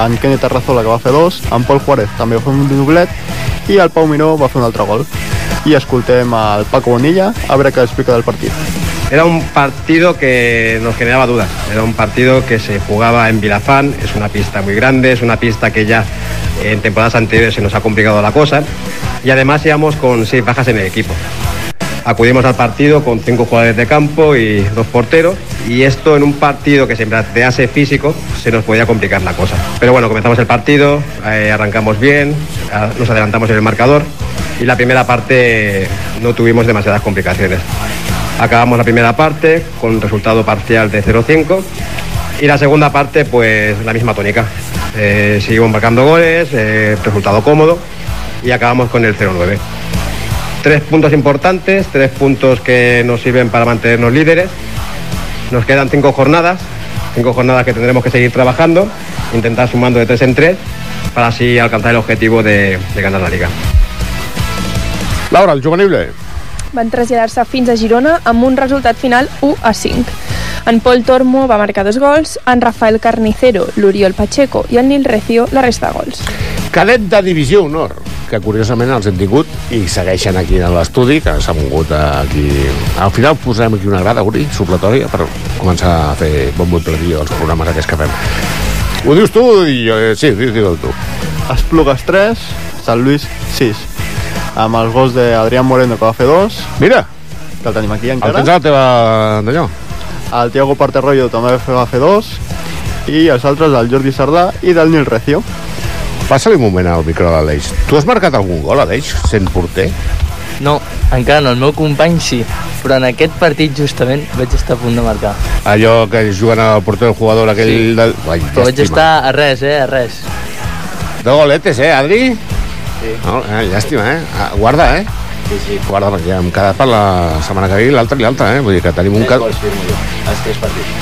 en Kenneth Arrazola, que va fer dos, en Pol Juárez també va fer un doblet, i el Pau Miró va fer un altre gol. I escoltem el Paco Bonilla a veure què explica del partit. Era un partido que nos generaba dudas. Era un partido que se jugaba en Vilafán, es una pista muy grande, es una pista que ya en temporadas anteriores se nos ha complicado la cosa y además íbamos con seis bajas en el equipo. Acudimos al partido con cinco jugadores de campo y dos porteros y esto en un partido que se plantease físico se nos podía complicar la cosa. Pero bueno, comenzamos el partido, eh, arrancamos bien, nos adelantamos en el marcador y la primera parte no tuvimos demasiadas complicaciones. Acabamos la primera parte con resultado parcial de 0-5 y la segunda parte pues la misma tónica. Eh, seguimos marcando goles, eh, resultado cómodo y acabamos con el 0-9. Tres puntos importantes, tres puntos que nos sirven para mantenernos líderes. Nos quedan cinco jornadas, cinco jornadas que tendremos que seguir trabajando, intentar sumando de tres en tres para así alcanzar el objetivo de, de ganar la liga. Laura, el juvenil. van traslladar-se fins a Girona amb un resultat final 1 a 5. En Pol Tormo va marcar dos gols, en Rafael Carnicero, l'Oriol Pacheco i el Nil Recio la resta de gols. Cadet de Divisió Honor, que curiosament els hem tingut i segueixen aquí a l'estudi, que s'ha mogut aquí... Al final posarem aquí una grada, Uri, supletòria, per començar a fer bon botleria als programes aquests que fem. Ho dius tu i jo... eh, Sí, digue-ho tu. Esplugues 3, Sant Lluís 6. Amb els gols d'Adrián Moreno, que va fer dos. Mira! Que el tenim aquí El encara. tens a la teva... d'allò? El Tiago Parterroyo també va fer dos. I els altres del Jordi Sardà i del Nil Recio. Passa-li un moment al micro de l'Aleix. Tu has marcat algun gol, Aleix, sent porter? No, encara no, el meu company sí, però en aquest partit justament vaig estar a punt de marcar. Allò que juguen al porter el jugador aquell Sí. del... Ai, Però vaig estar a res, eh, a res. De goletes, eh, Adri? Sí. No, eh, llàstima, eh? Ah, Guarda, eh? Sí, sí. Guarda, perquè hem quedat per la setmana que ve l'altra i l'altra, eh? Vull dir que tenim un... Ca... Els tres partits.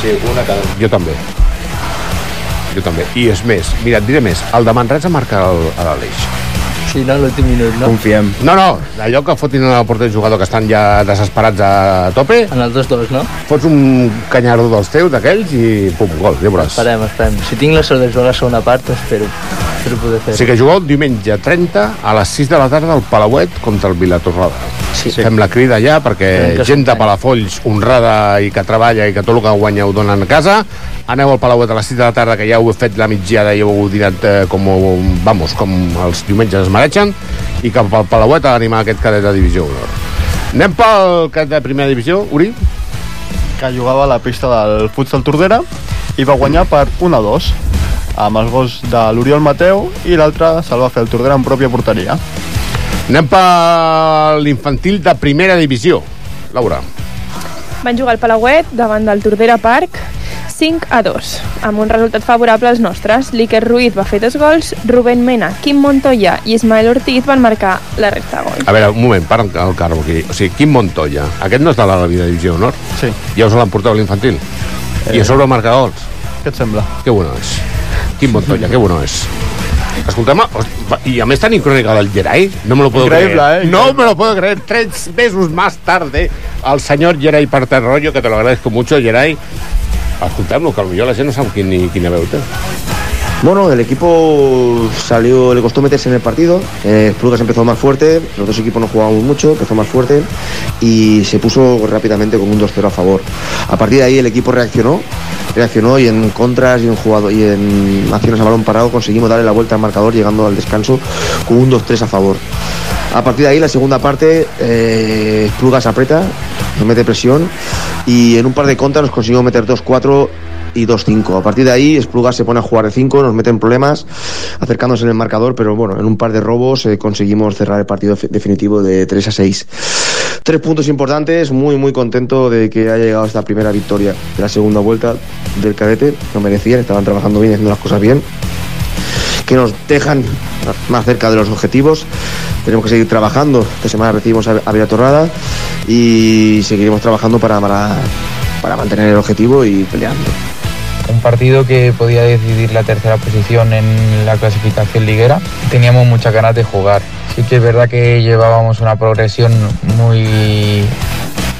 Sí, una cada un. Jo també. Jo també. I és més, mira, et diré més. El de Manresa marca l'Aleix. Sí, no, l'últim minut, no? Confiem. No, no, allò que fotin al porter del jugador que estan ja desesperats a tope... En els dos dos, no? Fots un canyardo dels teus, d'aquells, i pum, gol, ja veuràs. Esperem, esperem. Si tinc la sort de jugar la segona part, espero, espero poder fer. Sigui que jugueu el diumenge 30 a les 6 de la tarda al Palauet contra el Vilatorrada. Sí. Fem la crida ja perquè gent de Palafolls honrada i que treballa i que tot el que guanya ho donen a casa. Aneu al Palauet a les 6 de la tarda que ja heu fet la migdiada i heu dinat eh, com, vamos, com els diumenges es mereixen i cap al Palauet a animar aquest cadet de divisió honor. Anem pel cadet de primera divisió, Uri? que jugava a la pista del futsal Tordera i va guanyar per 1 a 2 amb els gols de l'Oriol Mateu i l'altre se'l va fer el Tordera en pròpia porteria. Anem per l'infantil de primera divisió. Laura. Van jugar al Palauet davant del Tordera Park 5 a 2, amb un resultat favorable als nostres. L'Iker Ruiz va fer dos gols, Rubén Mena, Quim Montoya i Ismael Ortiz van marcar la resta de gols. A veure, un moment, para el carro aquí. O sigui, Quim Montoya, aquest no és de la vida divisió honor? Sí. Ja us l'han portat a l'infantil? I a sobre marca gols? Què et sembla? Que bueno és. Quim Montoya, que bueno és. Escolta'm, y a mí está en crónica del Geray, no me lo puedo Increíble, creer. ¿eh? No me lo puedo creer. Tres meses más tarde, al señor Geray Parterrollo, que te lo agradezco mucho, Geray. Escoltem-lo, que potser la gent no sap quin, quina veu té. Bueno, el equipo salió, le costó meterse en el partido. Eh, Plugas empezó más fuerte, los dos equipos no jugábamos mucho, empezó más fuerte y se puso rápidamente con un 2-0 a favor. A partir de ahí el equipo reaccionó, reaccionó y en contras y en jugado y en acciones a balón parado conseguimos darle la vuelta al marcador llegando al descanso con un 2-3 a favor. A partir de ahí, la segunda parte, eh, Plugas aprieta, nos mete presión y en un par de contras nos conseguimos meter 2-4 y 2-5. A partir de ahí, Espluga se pone a jugar de 5, nos mete en problemas, acercándose en el marcador, pero bueno, en un par de robos eh, conseguimos cerrar el partido definitivo de 3 a 6. Tres puntos importantes, muy muy contento de que haya llegado esta primera victoria de la segunda vuelta del cadete, lo merecían, estaban trabajando bien, haciendo las cosas bien que nos dejan más cerca de los objetivos. Tenemos que seguir trabajando. Esta semana recibimos a a Villatorrada y seguiremos trabajando para, para, para mantener el objetivo y peleando. un partido que podía decidir la tercera posición en la clasificación liguera. Teníamos muchas ganas de jugar. Sí que es verdad que llevábamos una progresión muy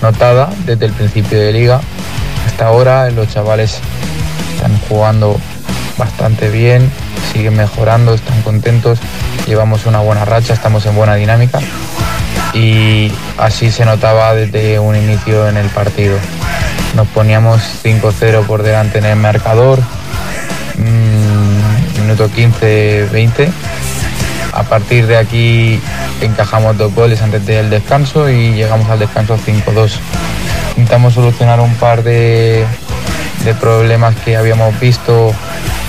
notada desde el principio de liga hasta ahora. Los chavales están jugando bastante bien, siguen mejorando, están contentos. Llevamos una buena racha, estamos en buena dinámica y así se notaba desde un inicio en el partido. Nos poníamos 5-0 por delante en el marcador, mm, minuto 15-20. A partir de aquí encajamos dos goles antes del descanso y llegamos al descanso 5-2. Intentamos solucionar un par de, de problemas que habíamos visto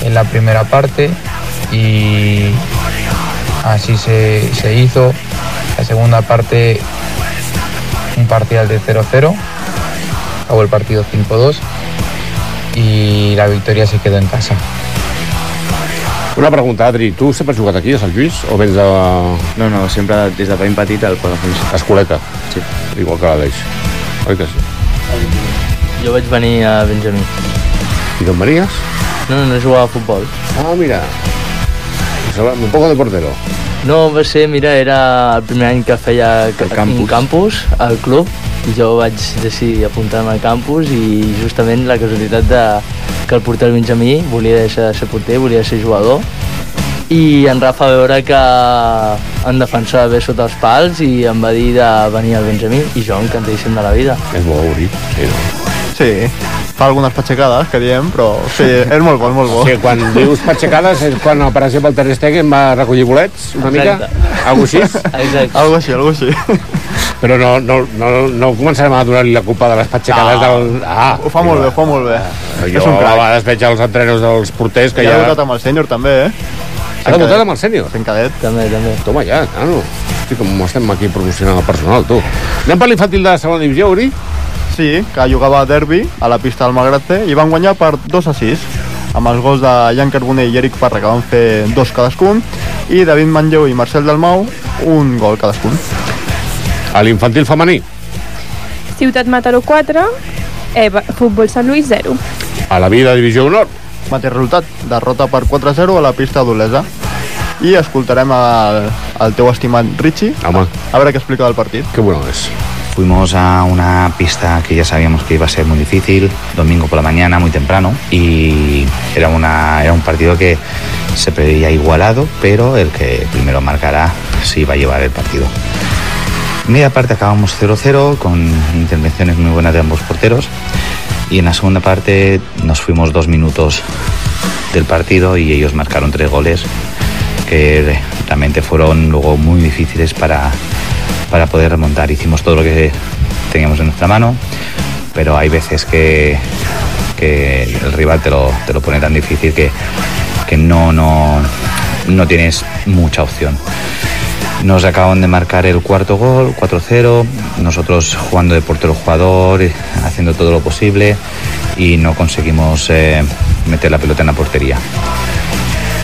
en la primera parte y así se, se hizo. La segunda parte, un parcial de 0-0, acabó el partido 5-2 y la victoria se quedó en casa. Una pregunta, Adri, tu sempre has jugat aquí, a Sant Lluís, o vens de... No, no, sempre des de ben petit al Palafolls. Escoleta? Sí. Igual que l'Aleix. Oi que sí? Jo vaig venir a Benjamí. I d'on venies? No, no jugava a futbol. Ah, mira. Un poco de portero. No, va ser, mira, era el primer any que feia el campus. un campus al club i jo vaig decidir apuntar-me al campus i justament la casualitat de que el porter Benjamí volia deixar de ser porter, volia ser jugador i en Rafa va veure que en defensor bé sota els pals i em va dir de venir al Benjamí i jo encantadíssim de la vida. És molt bonic, sí, no? Sí, fa algunes patxecades, que diem, però sí, és molt bo, és molt bo. Sí, quan dius patxecades és quan, per exemple, el Ter Stegen va recollir bolets, una Exacte. mica? Algo així? Exacte. Algo així, algo així. Però no, no, no, no començarem a donar-li la culpa de les patxecades No. del... Ah, Ho fa molt bé, ho fa molt bé. Jo és un a crac. vegades veig els entrenadors dels porters que I ja... ha debutat amb el sènior també, eh? Ha debutat amb el sènior? Fent cadet. També, també. Toma ja, nano. Hosti, com estem aquí promocionant el personal, tu. Anem per l'infantil de la segona divisió, Uri? Sí, que jugava a derbi a la pista del Malgrat i van guanyar per 2 a 6 amb els gols de Jan Carbonell i Eric Parra que van fer dos cadascun i David Manlleu i Marcel Dalmau un gol cadascun. A l'infantil femení? Ciutat Mataró 4, Eva, Futbol Sant Lluís 0. A la vida divisió honor? Mateix resultat, derrota per 4-0 a la pista d'Olesa. I escoltarem el, el teu estimat Richie Home. a veure què explica del partit. Qué bueno es. Fuimos a una pista que ya sabíamos que iba a ser muy difícil, domingo por la mañana, muy temprano, y era, una, era un partido que se preveía igualado, pero el que primero marcará sí iba a llevar el partido. Media parte acabamos 0-0 con intervenciones muy buenas de ambos porteros y en la segunda parte nos fuimos dos minutos del partido y ellos marcaron tres goles que realmente fueron luego muy difíciles para, para poder remontar. Hicimos todo lo que teníamos en nuestra mano, pero hay veces que, el rival te lo, te lo pone tan difícil que, que no, no, no tienes mucha opción. Nos acaban de marcar el cuarto gol, 4-0, nosotros jugando de portero jugador, haciendo todo lo posible y no conseguimos eh, meter la pelota en la portería.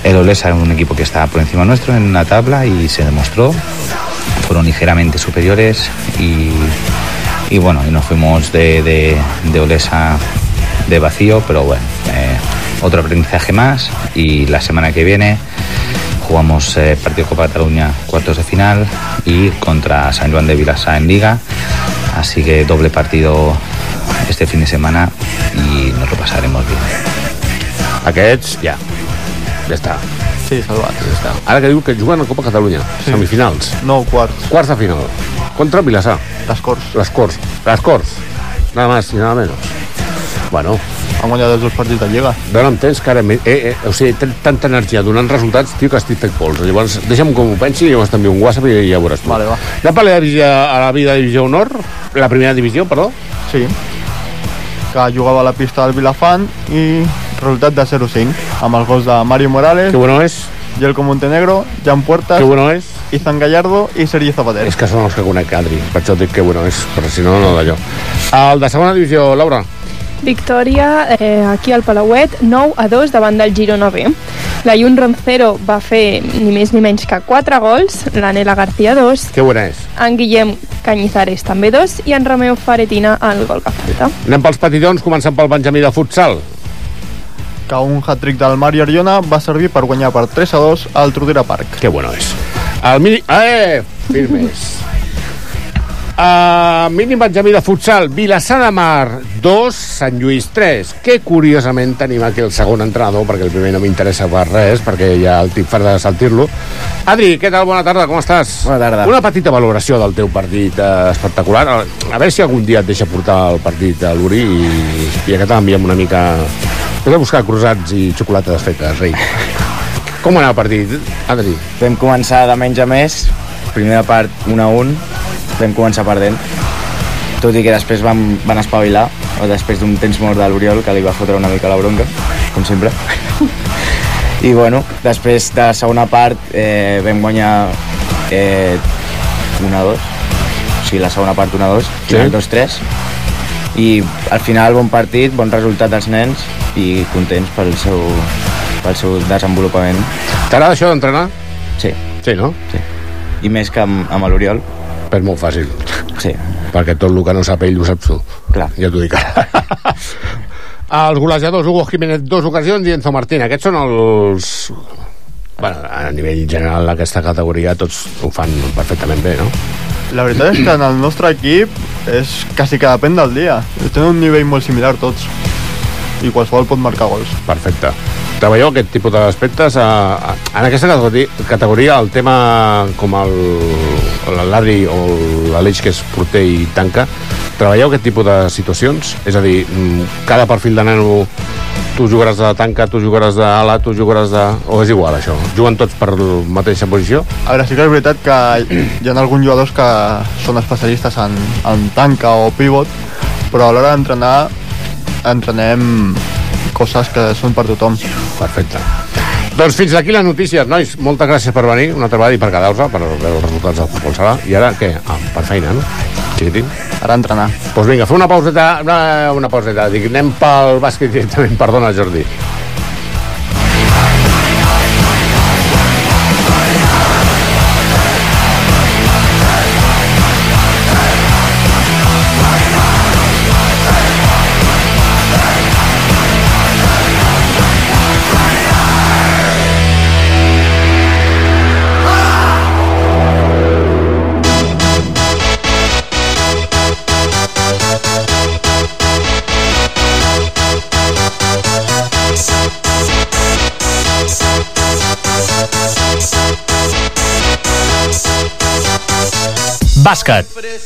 El Olesa es un equipo que está por encima nuestro en la tabla y se demostró. Fueron ligeramente superiores y, bueno, y nos fuimos de, de, de Olesa de vacío, pero bueno, eh, otro aprendizaje más y la semana que viene jugamos eh, partido Copa Cataluña cuartos de final y contra San Juan de Vilassar en Liga, así que doble partido este fin de semana y nos lo pasaremos bien. Aquests, ja. Ja està. Sí, salvat. Ja està. Ara que diu que juguen a Copa Catalunya, Sí. semifinals. No, quarts. Quarts de final. Contra Vilassar. Les Corts. Les Corts. Les Corts. Nada más y nada menos. Bueno. Han guanyat els dos partits de Lliga. Dóna'm temps que ara... Eh, eh, o sigui, tanta energia donant resultats, tio, que estic fet pols. Llavors, deixa'm que m'ho pensi i llavors t'envio un WhatsApp i ja ho veuràs tu. Vale, va. Anem per la divisió, a la vida divisió honor, la primera divisió, perdó. Sí. que jugava a la pista del Vilafant i resultat de 0-5 amb els gols de Mario Morales Que bueno és. Yelko Montenegro, Jan Puertas Que bueno és. Izan Gallardo i Sergi Zapater És que són els que conec, Adri. Per això et dic que bueno és, però si no, no d'allò. El de segona divisió, Laura. Victòria eh, aquí al Palauet, 9 a 2 davant del Girona B. La Jun Roncero va fer ni més ni menys que 4 gols, l'Anela García 2, Que bona és. en Guillem Canyizares també 2 i en Romeo Faretina el gol que falta. Anem pels petitons, començant pel Benjamí de futsal. Que un hat-trick del Mario Ariona va servir per guanyar per 3 a 2 al Trudera Park. Que bueno és. El mini... Eh, firmes. Uh, mínim Benjamí de futsal, Vilassar de Mar 2, Sant Lluís 3 que curiosament tenim aquí el segon entrenador perquè el primer no m'interessa per res perquè ja el tinc fart de sentir-lo Adri, què tal? Bona tarda, com estàs? Bona tarda. Una petita valoració del teu partit eh, espectacular a, a veure si algun dia et deixa portar el partit a l'Uri i, i aquest enviem una mica Has de buscar cruzats i xocolata desfetes, rei Com va anar el partit, Adri? Vam començar de menys a més, primera part 1 a 1, vam començar perdent, tot i que després vam, van espavilar, o després d'un temps mort de l'Oriol, que li va fotre una mica la bronca, com sempre. I bueno, després de la segona part eh, vam guanyar eh, 1 a 2, o sigui, la segona part 1 a 2, Sí. sí. 2-3, i al final bon partit, bon resultat dels nens i contents pel seu, pel seu desenvolupament. T'agrada això d'entrenar? Sí. Sí, no? Sí. I més que amb, amb l'Oriol. És molt fàcil. Sí. Perquè tot el que no sap ell ho saps tu. Clar. Ja t'ho dic ara. Els golejadors, Hugo Jiménez, dos ocasions i Enzo Martín. Aquests són els... Bueno, a nivell general d'aquesta categoria tots ho fan perfectament bé, no? La veritat és que en el nostre equip és quasi que depèn del dia. Tenen un nivell molt similar tots. I qualsevol pot marcar gols. Perfecte. Treballeu aquest tipus d'aspectes. En aquesta categoria, categoria el tema com el l'Adri o l'Aleix que és porter i tanca, treballeu aquest tipus de situacions? És a dir, mm, cada perfil de nano tu jugaràs de tanca, tu jugaràs d'ala, tu jugaràs de... o és igual això? Juguen tots per la mateixa posició? A veure, sí que és veritat que hi ha alguns jugadors que són especialistes en, en tanca o pivot, però a l'hora d'entrenar entrenem coses que són per tothom. Perfecte. Doncs fins aquí les notícies, nois. Moltes gràcies per venir una altra vegada i per quedar-vos per veure els resultats del futbol sala. I ara què? Ah, per feina, no? Xiquitín. Ara entrenar. Doncs pues vinga, fer una pauseta, una, una pauseta. Dic, anem pel bàsquet directament. Perdona, Jordi.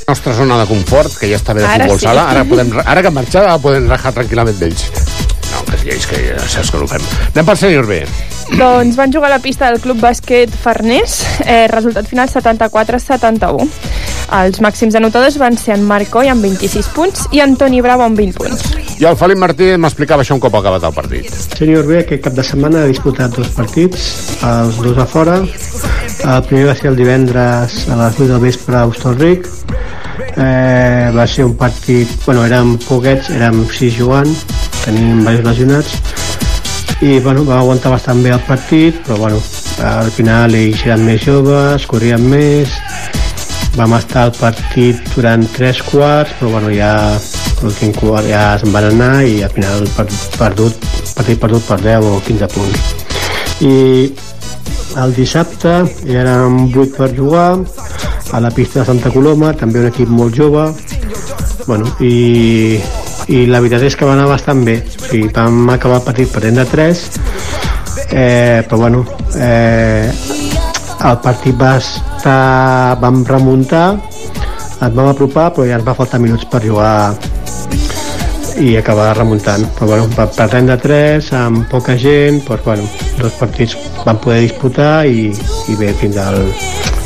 Nostra zona de confort, que ja està bé de Ara futbol sí. sala. Ara, podem, ara que ara podem rajar tranquil·lament d'ells. No, que és que ja saps que no ho fem. Anem pel sènior B. Doncs van jugar a la pista del Club Bàsquet Farners, eh, resultat final 74-71. Els màxims anotadors van ser en Marc Coy amb 26 punts i en Toni Bravo amb 20 punts. I el Felip Martí m'explicava això un cop acabat el partit. Sènior B aquest cap de setmana ha disputat dos partits, els dos a fora. El primer va ser el divendres a les 8 del vespre a Hostalric. Eh, va ser un partit... Bueno, érem poquets, érem sis jugant, tenim diversos lesionats, i bueno, vam aguantar bastant bé el partit, però bueno, al final ells eren més joves, corrien més, vam estar al partit durant tres quarts, però bueno, ja l'últim quart ja se'n van anar i al final per, perdut, partit perdut per 10 o 15 punts. I el dissabte érem 8 per jugar a la pista de Santa Coloma, també un equip molt jove, bueno, i, i la veritat és que va anar bastant bé. O sigui, vam acabar el partit perdent de 3, eh, però bueno, eh, el partit va estar... vam remuntar, ens vam apropar, però ja ens va faltar minuts per jugar i acabar remuntant. Però bueno, va perdent de 3, amb poca gent, doncs, bueno, dos partits van poder disputar i, i bé fins al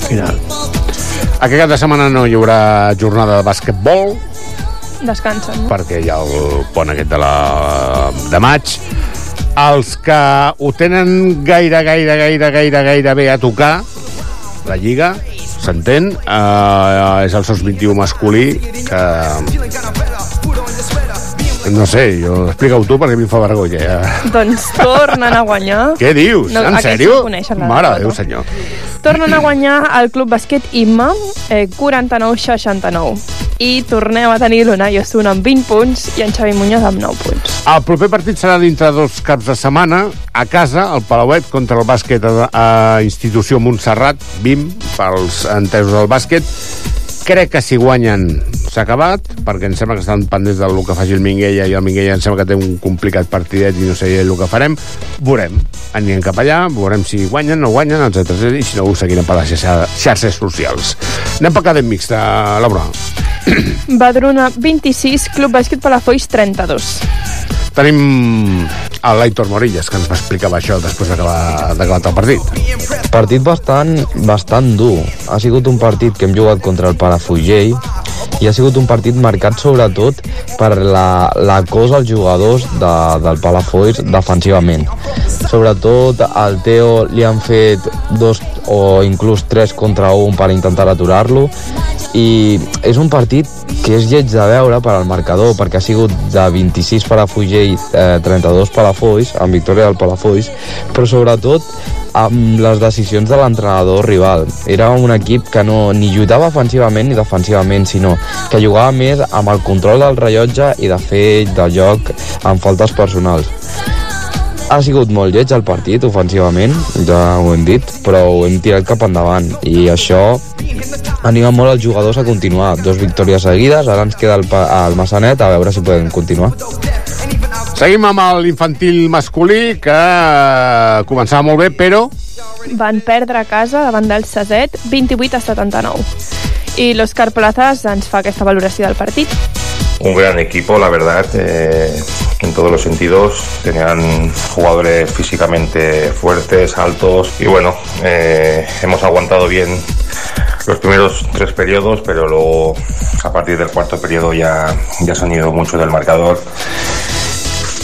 final. Aquest cap de setmana no hi haurà jornada de bàsquetbol. Descansen, no? perquè hi ha el pont aquest de, la, de maig. Els que ho tenen gaire, gaire, gaire, gaire, gaire bé a tocar, la Lliga, s'entén, eh, és el SOS 21 masculí, que... No sé, jo, explica-ho tu perquè a mi em fa vergonya. Ja. Doncs tornen a guanyar. Què dius? No, en sèrio? no Mare de. Déu, senyor. Tornen a guanyar el Club Basquet Imma, eh, 49-69. I tornem a tenir l'Unai Osuna amb 20 punts i en Xavi Muñoz amb 9 punts. El proper partit serà dintre dos caps de setmana, a casa, al Palauet, contra el bàsquet a, a Institució Montserrat, BIM, pels entesos del bàsquet. Crec que si guanyen s'ha acabat, perquè em sembla que estan pendents del que faci el Minguella i el Minguella em sembla que té un complicat partidet i no sé el que farem. Veurem. Anirem cap allà, veurem si guanyen, no guanyen, etc. I si no, ho seguirem per les xarxes socials. Anem per cadent mixta, Laura. Badruna 26, Club Bàsquet Palafolls 32. Tenim el Laitor Morillas, que ens va explicar això després d'acabar el partit. Partit bastant, bastant dur. Ha sigut un partit que hem jugat contra el Palafrugell i ha sigut un partit marcat sobretot per la, la cosa als jugadors de, del Palafolls defensivament. Sobretot al Teo li han fet dos o inclús tres contra un per intentar aturar-lo i és un partit que és lleig de veure per al marcador perquè ha sigut de 26 Palafrugell eh, 32 Palafolls amb victòria del Palafolls però sobretot amb les decisions de l'entrenador rival. Era un equip que no ni lluitava ofensivament ni defensivament, sinó que jugava més amb el control del rellotge i de fer de joc amb faltes personals. Ha sigut molt lleig el partit ofensivament, ja ho hem dit, però ho hem tirat cap endavant i això anima molt els jugadors a continuar. Dos victòries seguides, ara ens queda el, el Massanet a veure si podem continuar. Seguim amb l'infantil masculí, que eh, començava molt bé, però Van perdre a casa davant del Saset 28 a 79. I l'Òscar Plazas ens fa aquesta valoració del partit. un gran equipo, la verdad, eh, en todos los sentidos. Tenían jugadores físicamente fuertes, altos y bueno, eh, hemos aguantado bien los primeros tres periodos, pero luego a partir del cuarto periodo ya, ya se han ido mucho del marcador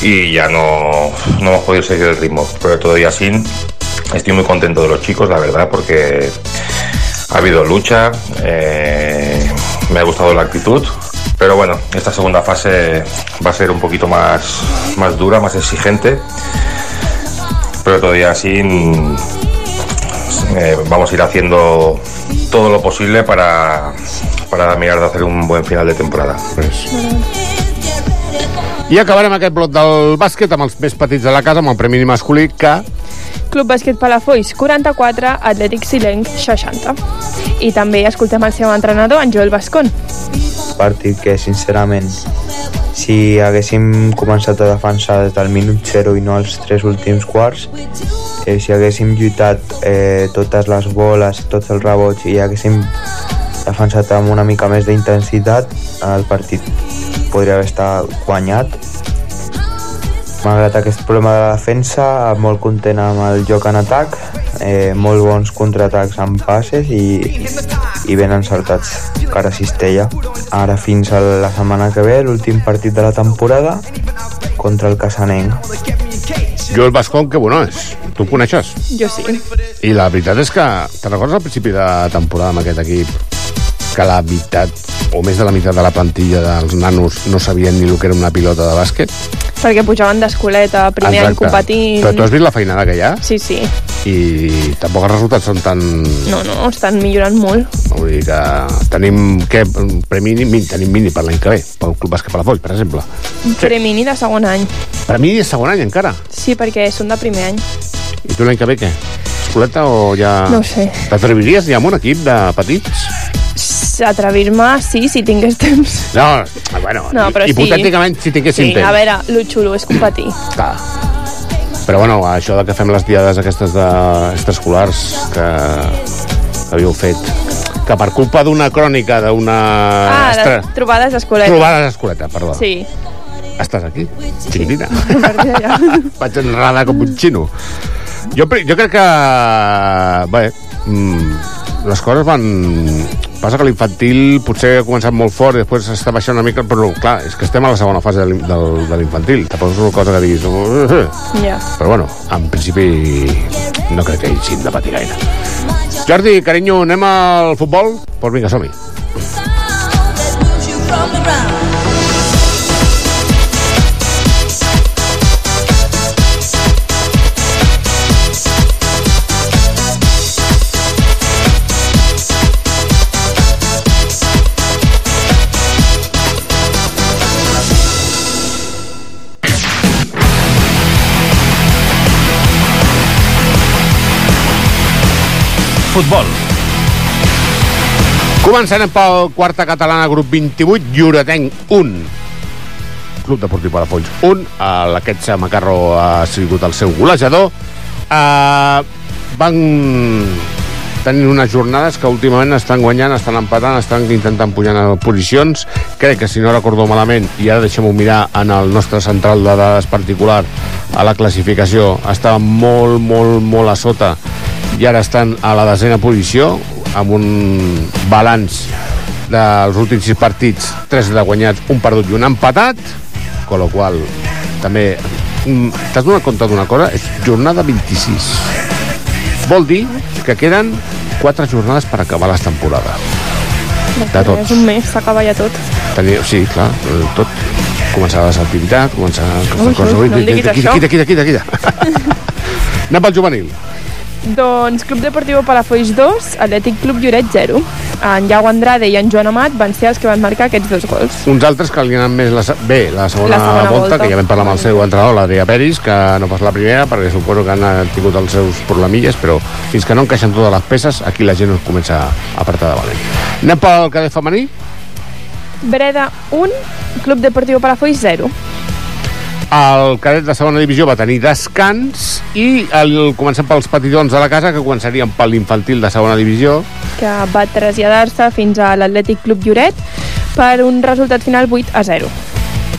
y ya no, no hemos podido seguir el ritmo. Pero todavía así, estoy muy contento de los chicos, la verdad, porque ha habido lucha, eh, me ha gustado la actitud, pero bueno, esta segunda fase va a ser un poquito más, más dura, más exigente, pero todavía así mm, eh, vamos a ir haciendo todo lo posible para, para mirar de hacer un buen final de temporada. I acabarem aquest bloc del bàsquet amb els més petits de la casa, amb el premi masculí, que Club Bàsquet Palafolls 44, Atlètic Silenc 60. I també escoltem el seu entrenador, en Joel Bascón. partit que sincerament si haguéssim començat a defensar des del minut 0 i no els tres últims quarts eh, si haguéssim lluitat eh, totes les boles, tots els rebots i haguéssim defensat amb una mica més d'intensitat el partit podria haver estat guanyat malgrat aquest problema de la defensa molt content amb el joc en atac eh, molt bons contraatacs amb passes i, i ben encertats cara a Cistella ara fins a la setmana que ve l'últim partit de la temporada contra el Casanenc Joel Bascón, que bueno és. Tu el coneixes? Jo sí. I la veritat és que, te recordes al principi de temporada amb aquest equip que la meitat o més de la meitat de la plantilla dels nanos no sabien ni el que era una pilota de bàsquet? Perquè pujaven d'escoleta, primer any competint... Però tu has vist la feinada que hi ha? Sí, sí. I tampoc els resultats són tan... No, no, estan millorant molt. Vull dir que tenim què, premi, mini, tenim mini per l'any que ve, pel Club Bàsquet Palafolls, per exemple. Premi de segon any. Premi de segon any encara. Sí, perquè són de primer any. I tu l'any que ve què? Escoleta o ja... No ho sé. T'atreviries ja amb un equip de petits? Atrevir-me, sí, si tingués temps. No, bueno, No, però sí. hipotèticament si tinguéssim Sí, temps. a veure, lo xulo és competir. Clar. Però bueno, això de que fem les diades aquestes de extraescolars que, que havíeu fet, que per culpa d'una crònica, d'una... Ah, les trobades d'escoleta. Trobades d'escoleta, perdó. Sí. Estàs aquí, xiquitina. A partir d'allà. Vaig enredar com un xino. Jo, jo crec que... Bé, mm, les coses van, passa que l'infantil potser ha començat molt fort i després està baixant una mica, però clar, és que estem a la segona fase de l'infantil. Tampoc és una cosa que diguis... "Uh, Ja. Però bueno, en principi no crec que hagin de patir gaire. Jordi, carinyo, anem al futbol? Doncs pues vinga, som-hi. Futbol. Començarem pel quarta catalana, grup 28, Lloretenc 1. Club Deportiu Palafolls 1. Uh, Aquest Macarro ha sigut el seu golejador. Uh, van tenint unes jornades que últimament estan guanyant, estan empatant, estan intentant pujar a posicions. Crec que, si no recordo malament, i ara deixem-ho mirar en el nostre central de dades particular, a la classificació, estava molt, molt, molt a sota i ara estan a la desena posició amb un balanç dels últims sis partits, tres de guanyats, un perdut i un empatat, con lo qual també mm, t'has donat compte d'una cosa? És jornada 26. Vol dir que queden quatre jornades per acabar la temporada. De tots. És un mes, s'acaba ja tot. Tenia, sí, clar, tot. Començar la activitat, començar aquestes Ui, ui, no em diguis quita, això. quita, quita, quita, quita. Anem pel juvenil. Doncs Club Deportiu Palafolls 2, Atlètic Club Lloret 0. En Iago Andrade i en Joan Amat van ser els que van marcar aquests dos gols. Uns altres que li han més la, bé la segona, La segona volta, volta. que ja vam parlar amb el seu entrenador, l'Adrià Peris, que no pas la primera, perquè suposo que han tingut els seus problemilles, però fins que no encaixen totes les peces, aquí la gent us comença a apretar de valent. Anem pel cadet femení? Breda 1, Club Deportiu Palafolls 0. El cadet de segona divisió va tenir descans i el, comencem pels petitons de la casa, que començarien per l'infantil de segona divisió. que va traslladar-se fins a l'Atlètic Club Lloret per un resultat final 8 a 0.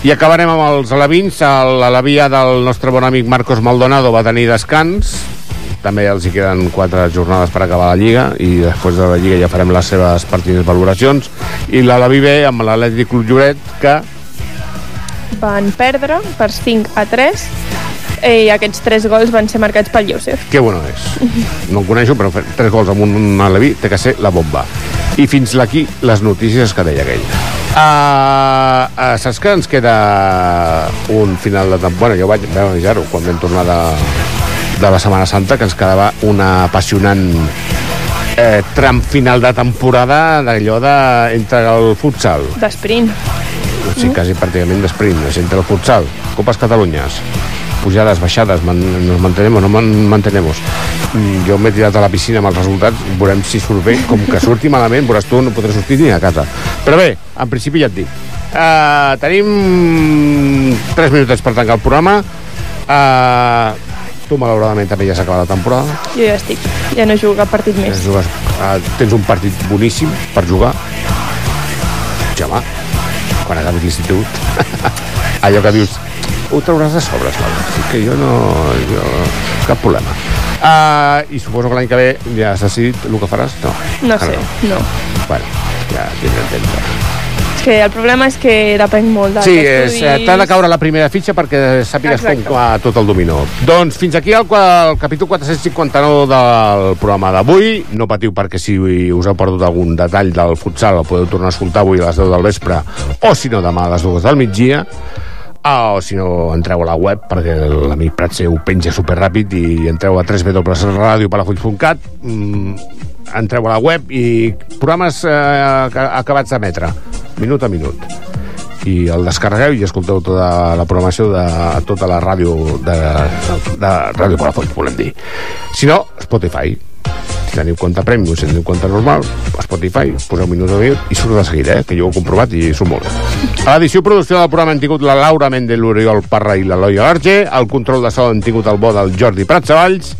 I acabarem amb els alevins. L'alevia del nostre bon amic Marcos Maldonado va tenir descans. També els hi queden quatre jornades per acabar la Lliga i després de la Lliga ja farem les seves partides valoracions. I l'Alevi B amb l'Atlètic Club Lloret, que Van perdre per 5 a 3 i aquests tres gols van ser marcats pel Josef. que bueno és. No el coneixo, però tres gols amb un Alevi té que ser la bomba. I fins aquí les notícies que deia aquell. Uh, uh, saps que ens queda un final de temporada? Bueno, jo vaig vam avisar-ho quan vam tornar de, de la Setmana Santa, que ens quedava una apassionant eh, tram final de temporada d'allò de, entre el futsal, D'esprint. O sigui, quasi pràcticament d'esprint, és entre el futsal, Copes Catalunyes, pujades, baixades, man, nos mantenemos, no man, mantenemos. Mm, Jo m'he tirat a la piscina amb els resultats, veurem si surt bé, com que surti malament, veuràs tu, no podré sortir ni a casa. Però bé, en principi ja et dic. Uh, tenim 3 minutets per tancar el programa. Uh, tu, malauradament, també ja s'acaba la temporada. Jo ja estic, ja no jugo cap partit més. Tens, jugues, uh, tens un partit boníssim per jugar. Jamà, quan acabis l'institut. Allò que dius, ho trauràs de sobre, Laura. Així que jo no... Jo, cap problema. Uh, I suposo que l'any que ve ja has decidit el que faràs? No. No encara sé, no. Bueno, ja tindrem temps. Que el problema és que depèn molt dels Sí, és, estudis. eh, t'ha de caure la primera fitxa perquè sàpigues Exacte. com va tot el dominó. Doncs fins aquí el, el capítol 459 del programa d'avui. No patiu perquè si us heu perdut algun detall del futsal el podeu tornar a escoltar avui a les 10 del vespre o si no demà a les 2 del migdia o si no entreu a la web perquè l'amic Pratse ho penja superràpid i entreu a www.radiopalafolls.cat mm, entreu a la web i programes eh, ac- acabats d'emetre minut a minut i el descarregueu i escolteu tota la programació de tota la ràdio de, de Ràdio Palafolls, volem dir. Si no, Spotify. Si teniu compte premium, si teniu compte normal, Spotify, poseu minut a minut i surt de seguida, eh? que jo ho he comprovat i surt molt. A l'edició producció del programa han tingut la Laura Mendel, l'Oriol Parra i l'Eloi Alarge, el control de so han tingut el bo del Jordi Pratsavalls,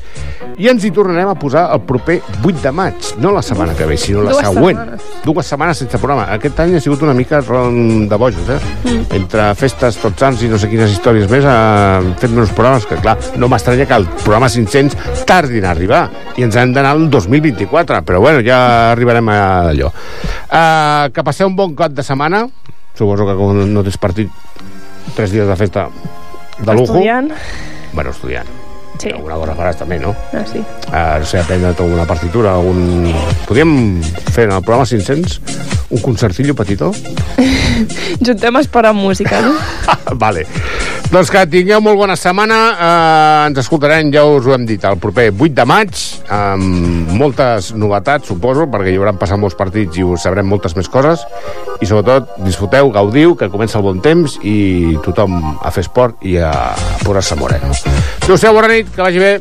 I ens hi tornarem a posar el proper 8 de maig, no la setmana que ve, sinó la Dues següent. setmanes. Dues setmanes sense programa. Aquest any ha sigut una mica de bojos, eh? Mm. Entre festes, tots sants i no sé quines històries més, han fet menys programes que, clar, no m'estranya que el programa 500 tardin a arribar. I ens han d'anar al 2024, però bueno, ja arribarem a allò. Uh, que passeu un bon cap de setmana. Suposo que com no tens partit, tres dies de festa de lujo. Estudiant. Bueno, estudiant. Sí. Alguna cosa faràs també, no? Ah, sí. Uh, no sé, aprendre't alguna partitura, algun... Podríem fer en el programa 500 un concertillo petitó? Juntem esperar música, no? vale. Doncs que tingueu molt bona setmana. Eh, ens escoltarem, ja us ho hem dit, el proper 8 de maig, amb moltes novetats, suposo, perquè hi hauran passat molts partits i us sabrem moltes més coses. I sobretot, disfruteu, gaudiu, que comença el bon temps i tothom a fer esport i a posar-se moreno. Adéu-siau, bona nit, que vagi bé.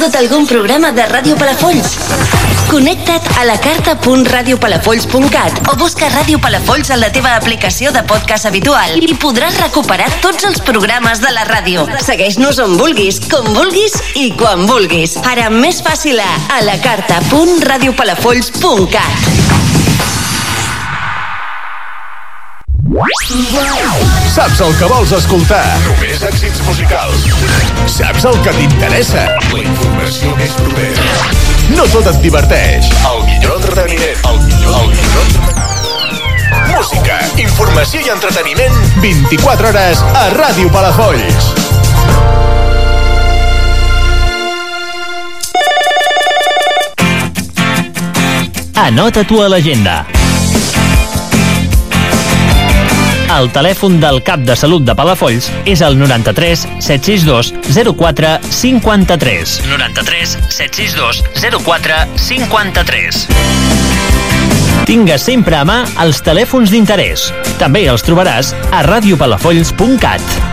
perdut algun programa de Ràdio Palafolls? Connecta't a la carta.radiopalafolls.cat o busca Ràdio Palafolls en la teva aplicació de podcast habitual i podràs recuperar tots els programes de la ràdio. Segueix-nos on vulguis, com vulguis i quan vulguis. Ara més fàcil a a la carta.radiopalafolls.cat Saps el que vols escoltar? Només èxits musicals. Saps el que t'interessa? La informació més propera. No tot et diverteix. El millor entreteniment. El millor, el millor Música, informació i entreteniment 24 hores a Ràdio Palafolls. Anota-t'ho a l'agenda. El telèfon del cap de salut de Palafolls és el 93 762 04 53. 93 762 04 53. Tingues sempre a mà els telèfons d'interès. També els trobaràs a radiopalafolls.cat.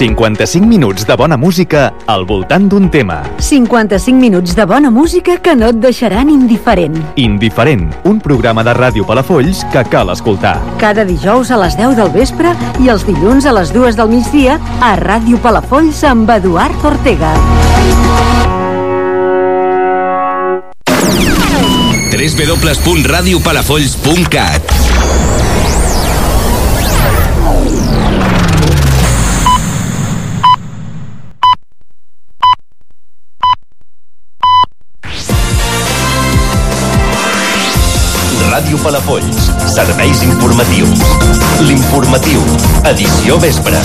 55 minuts de bona música al voltant d'un tema. 55 minuts de bona música que no et deixaran indiferent. Indiferent, un programa de ràdio Palafolls que cal escoltar. Cada dijous a les 10 del vespre i els dilluns a les 2 del migdia a Ràdio Palafolls amb Eduard Ortega. www.radiopalafolls.cat Ràdio Palafolls, serveis informatius. L'informatiu, edició vespre.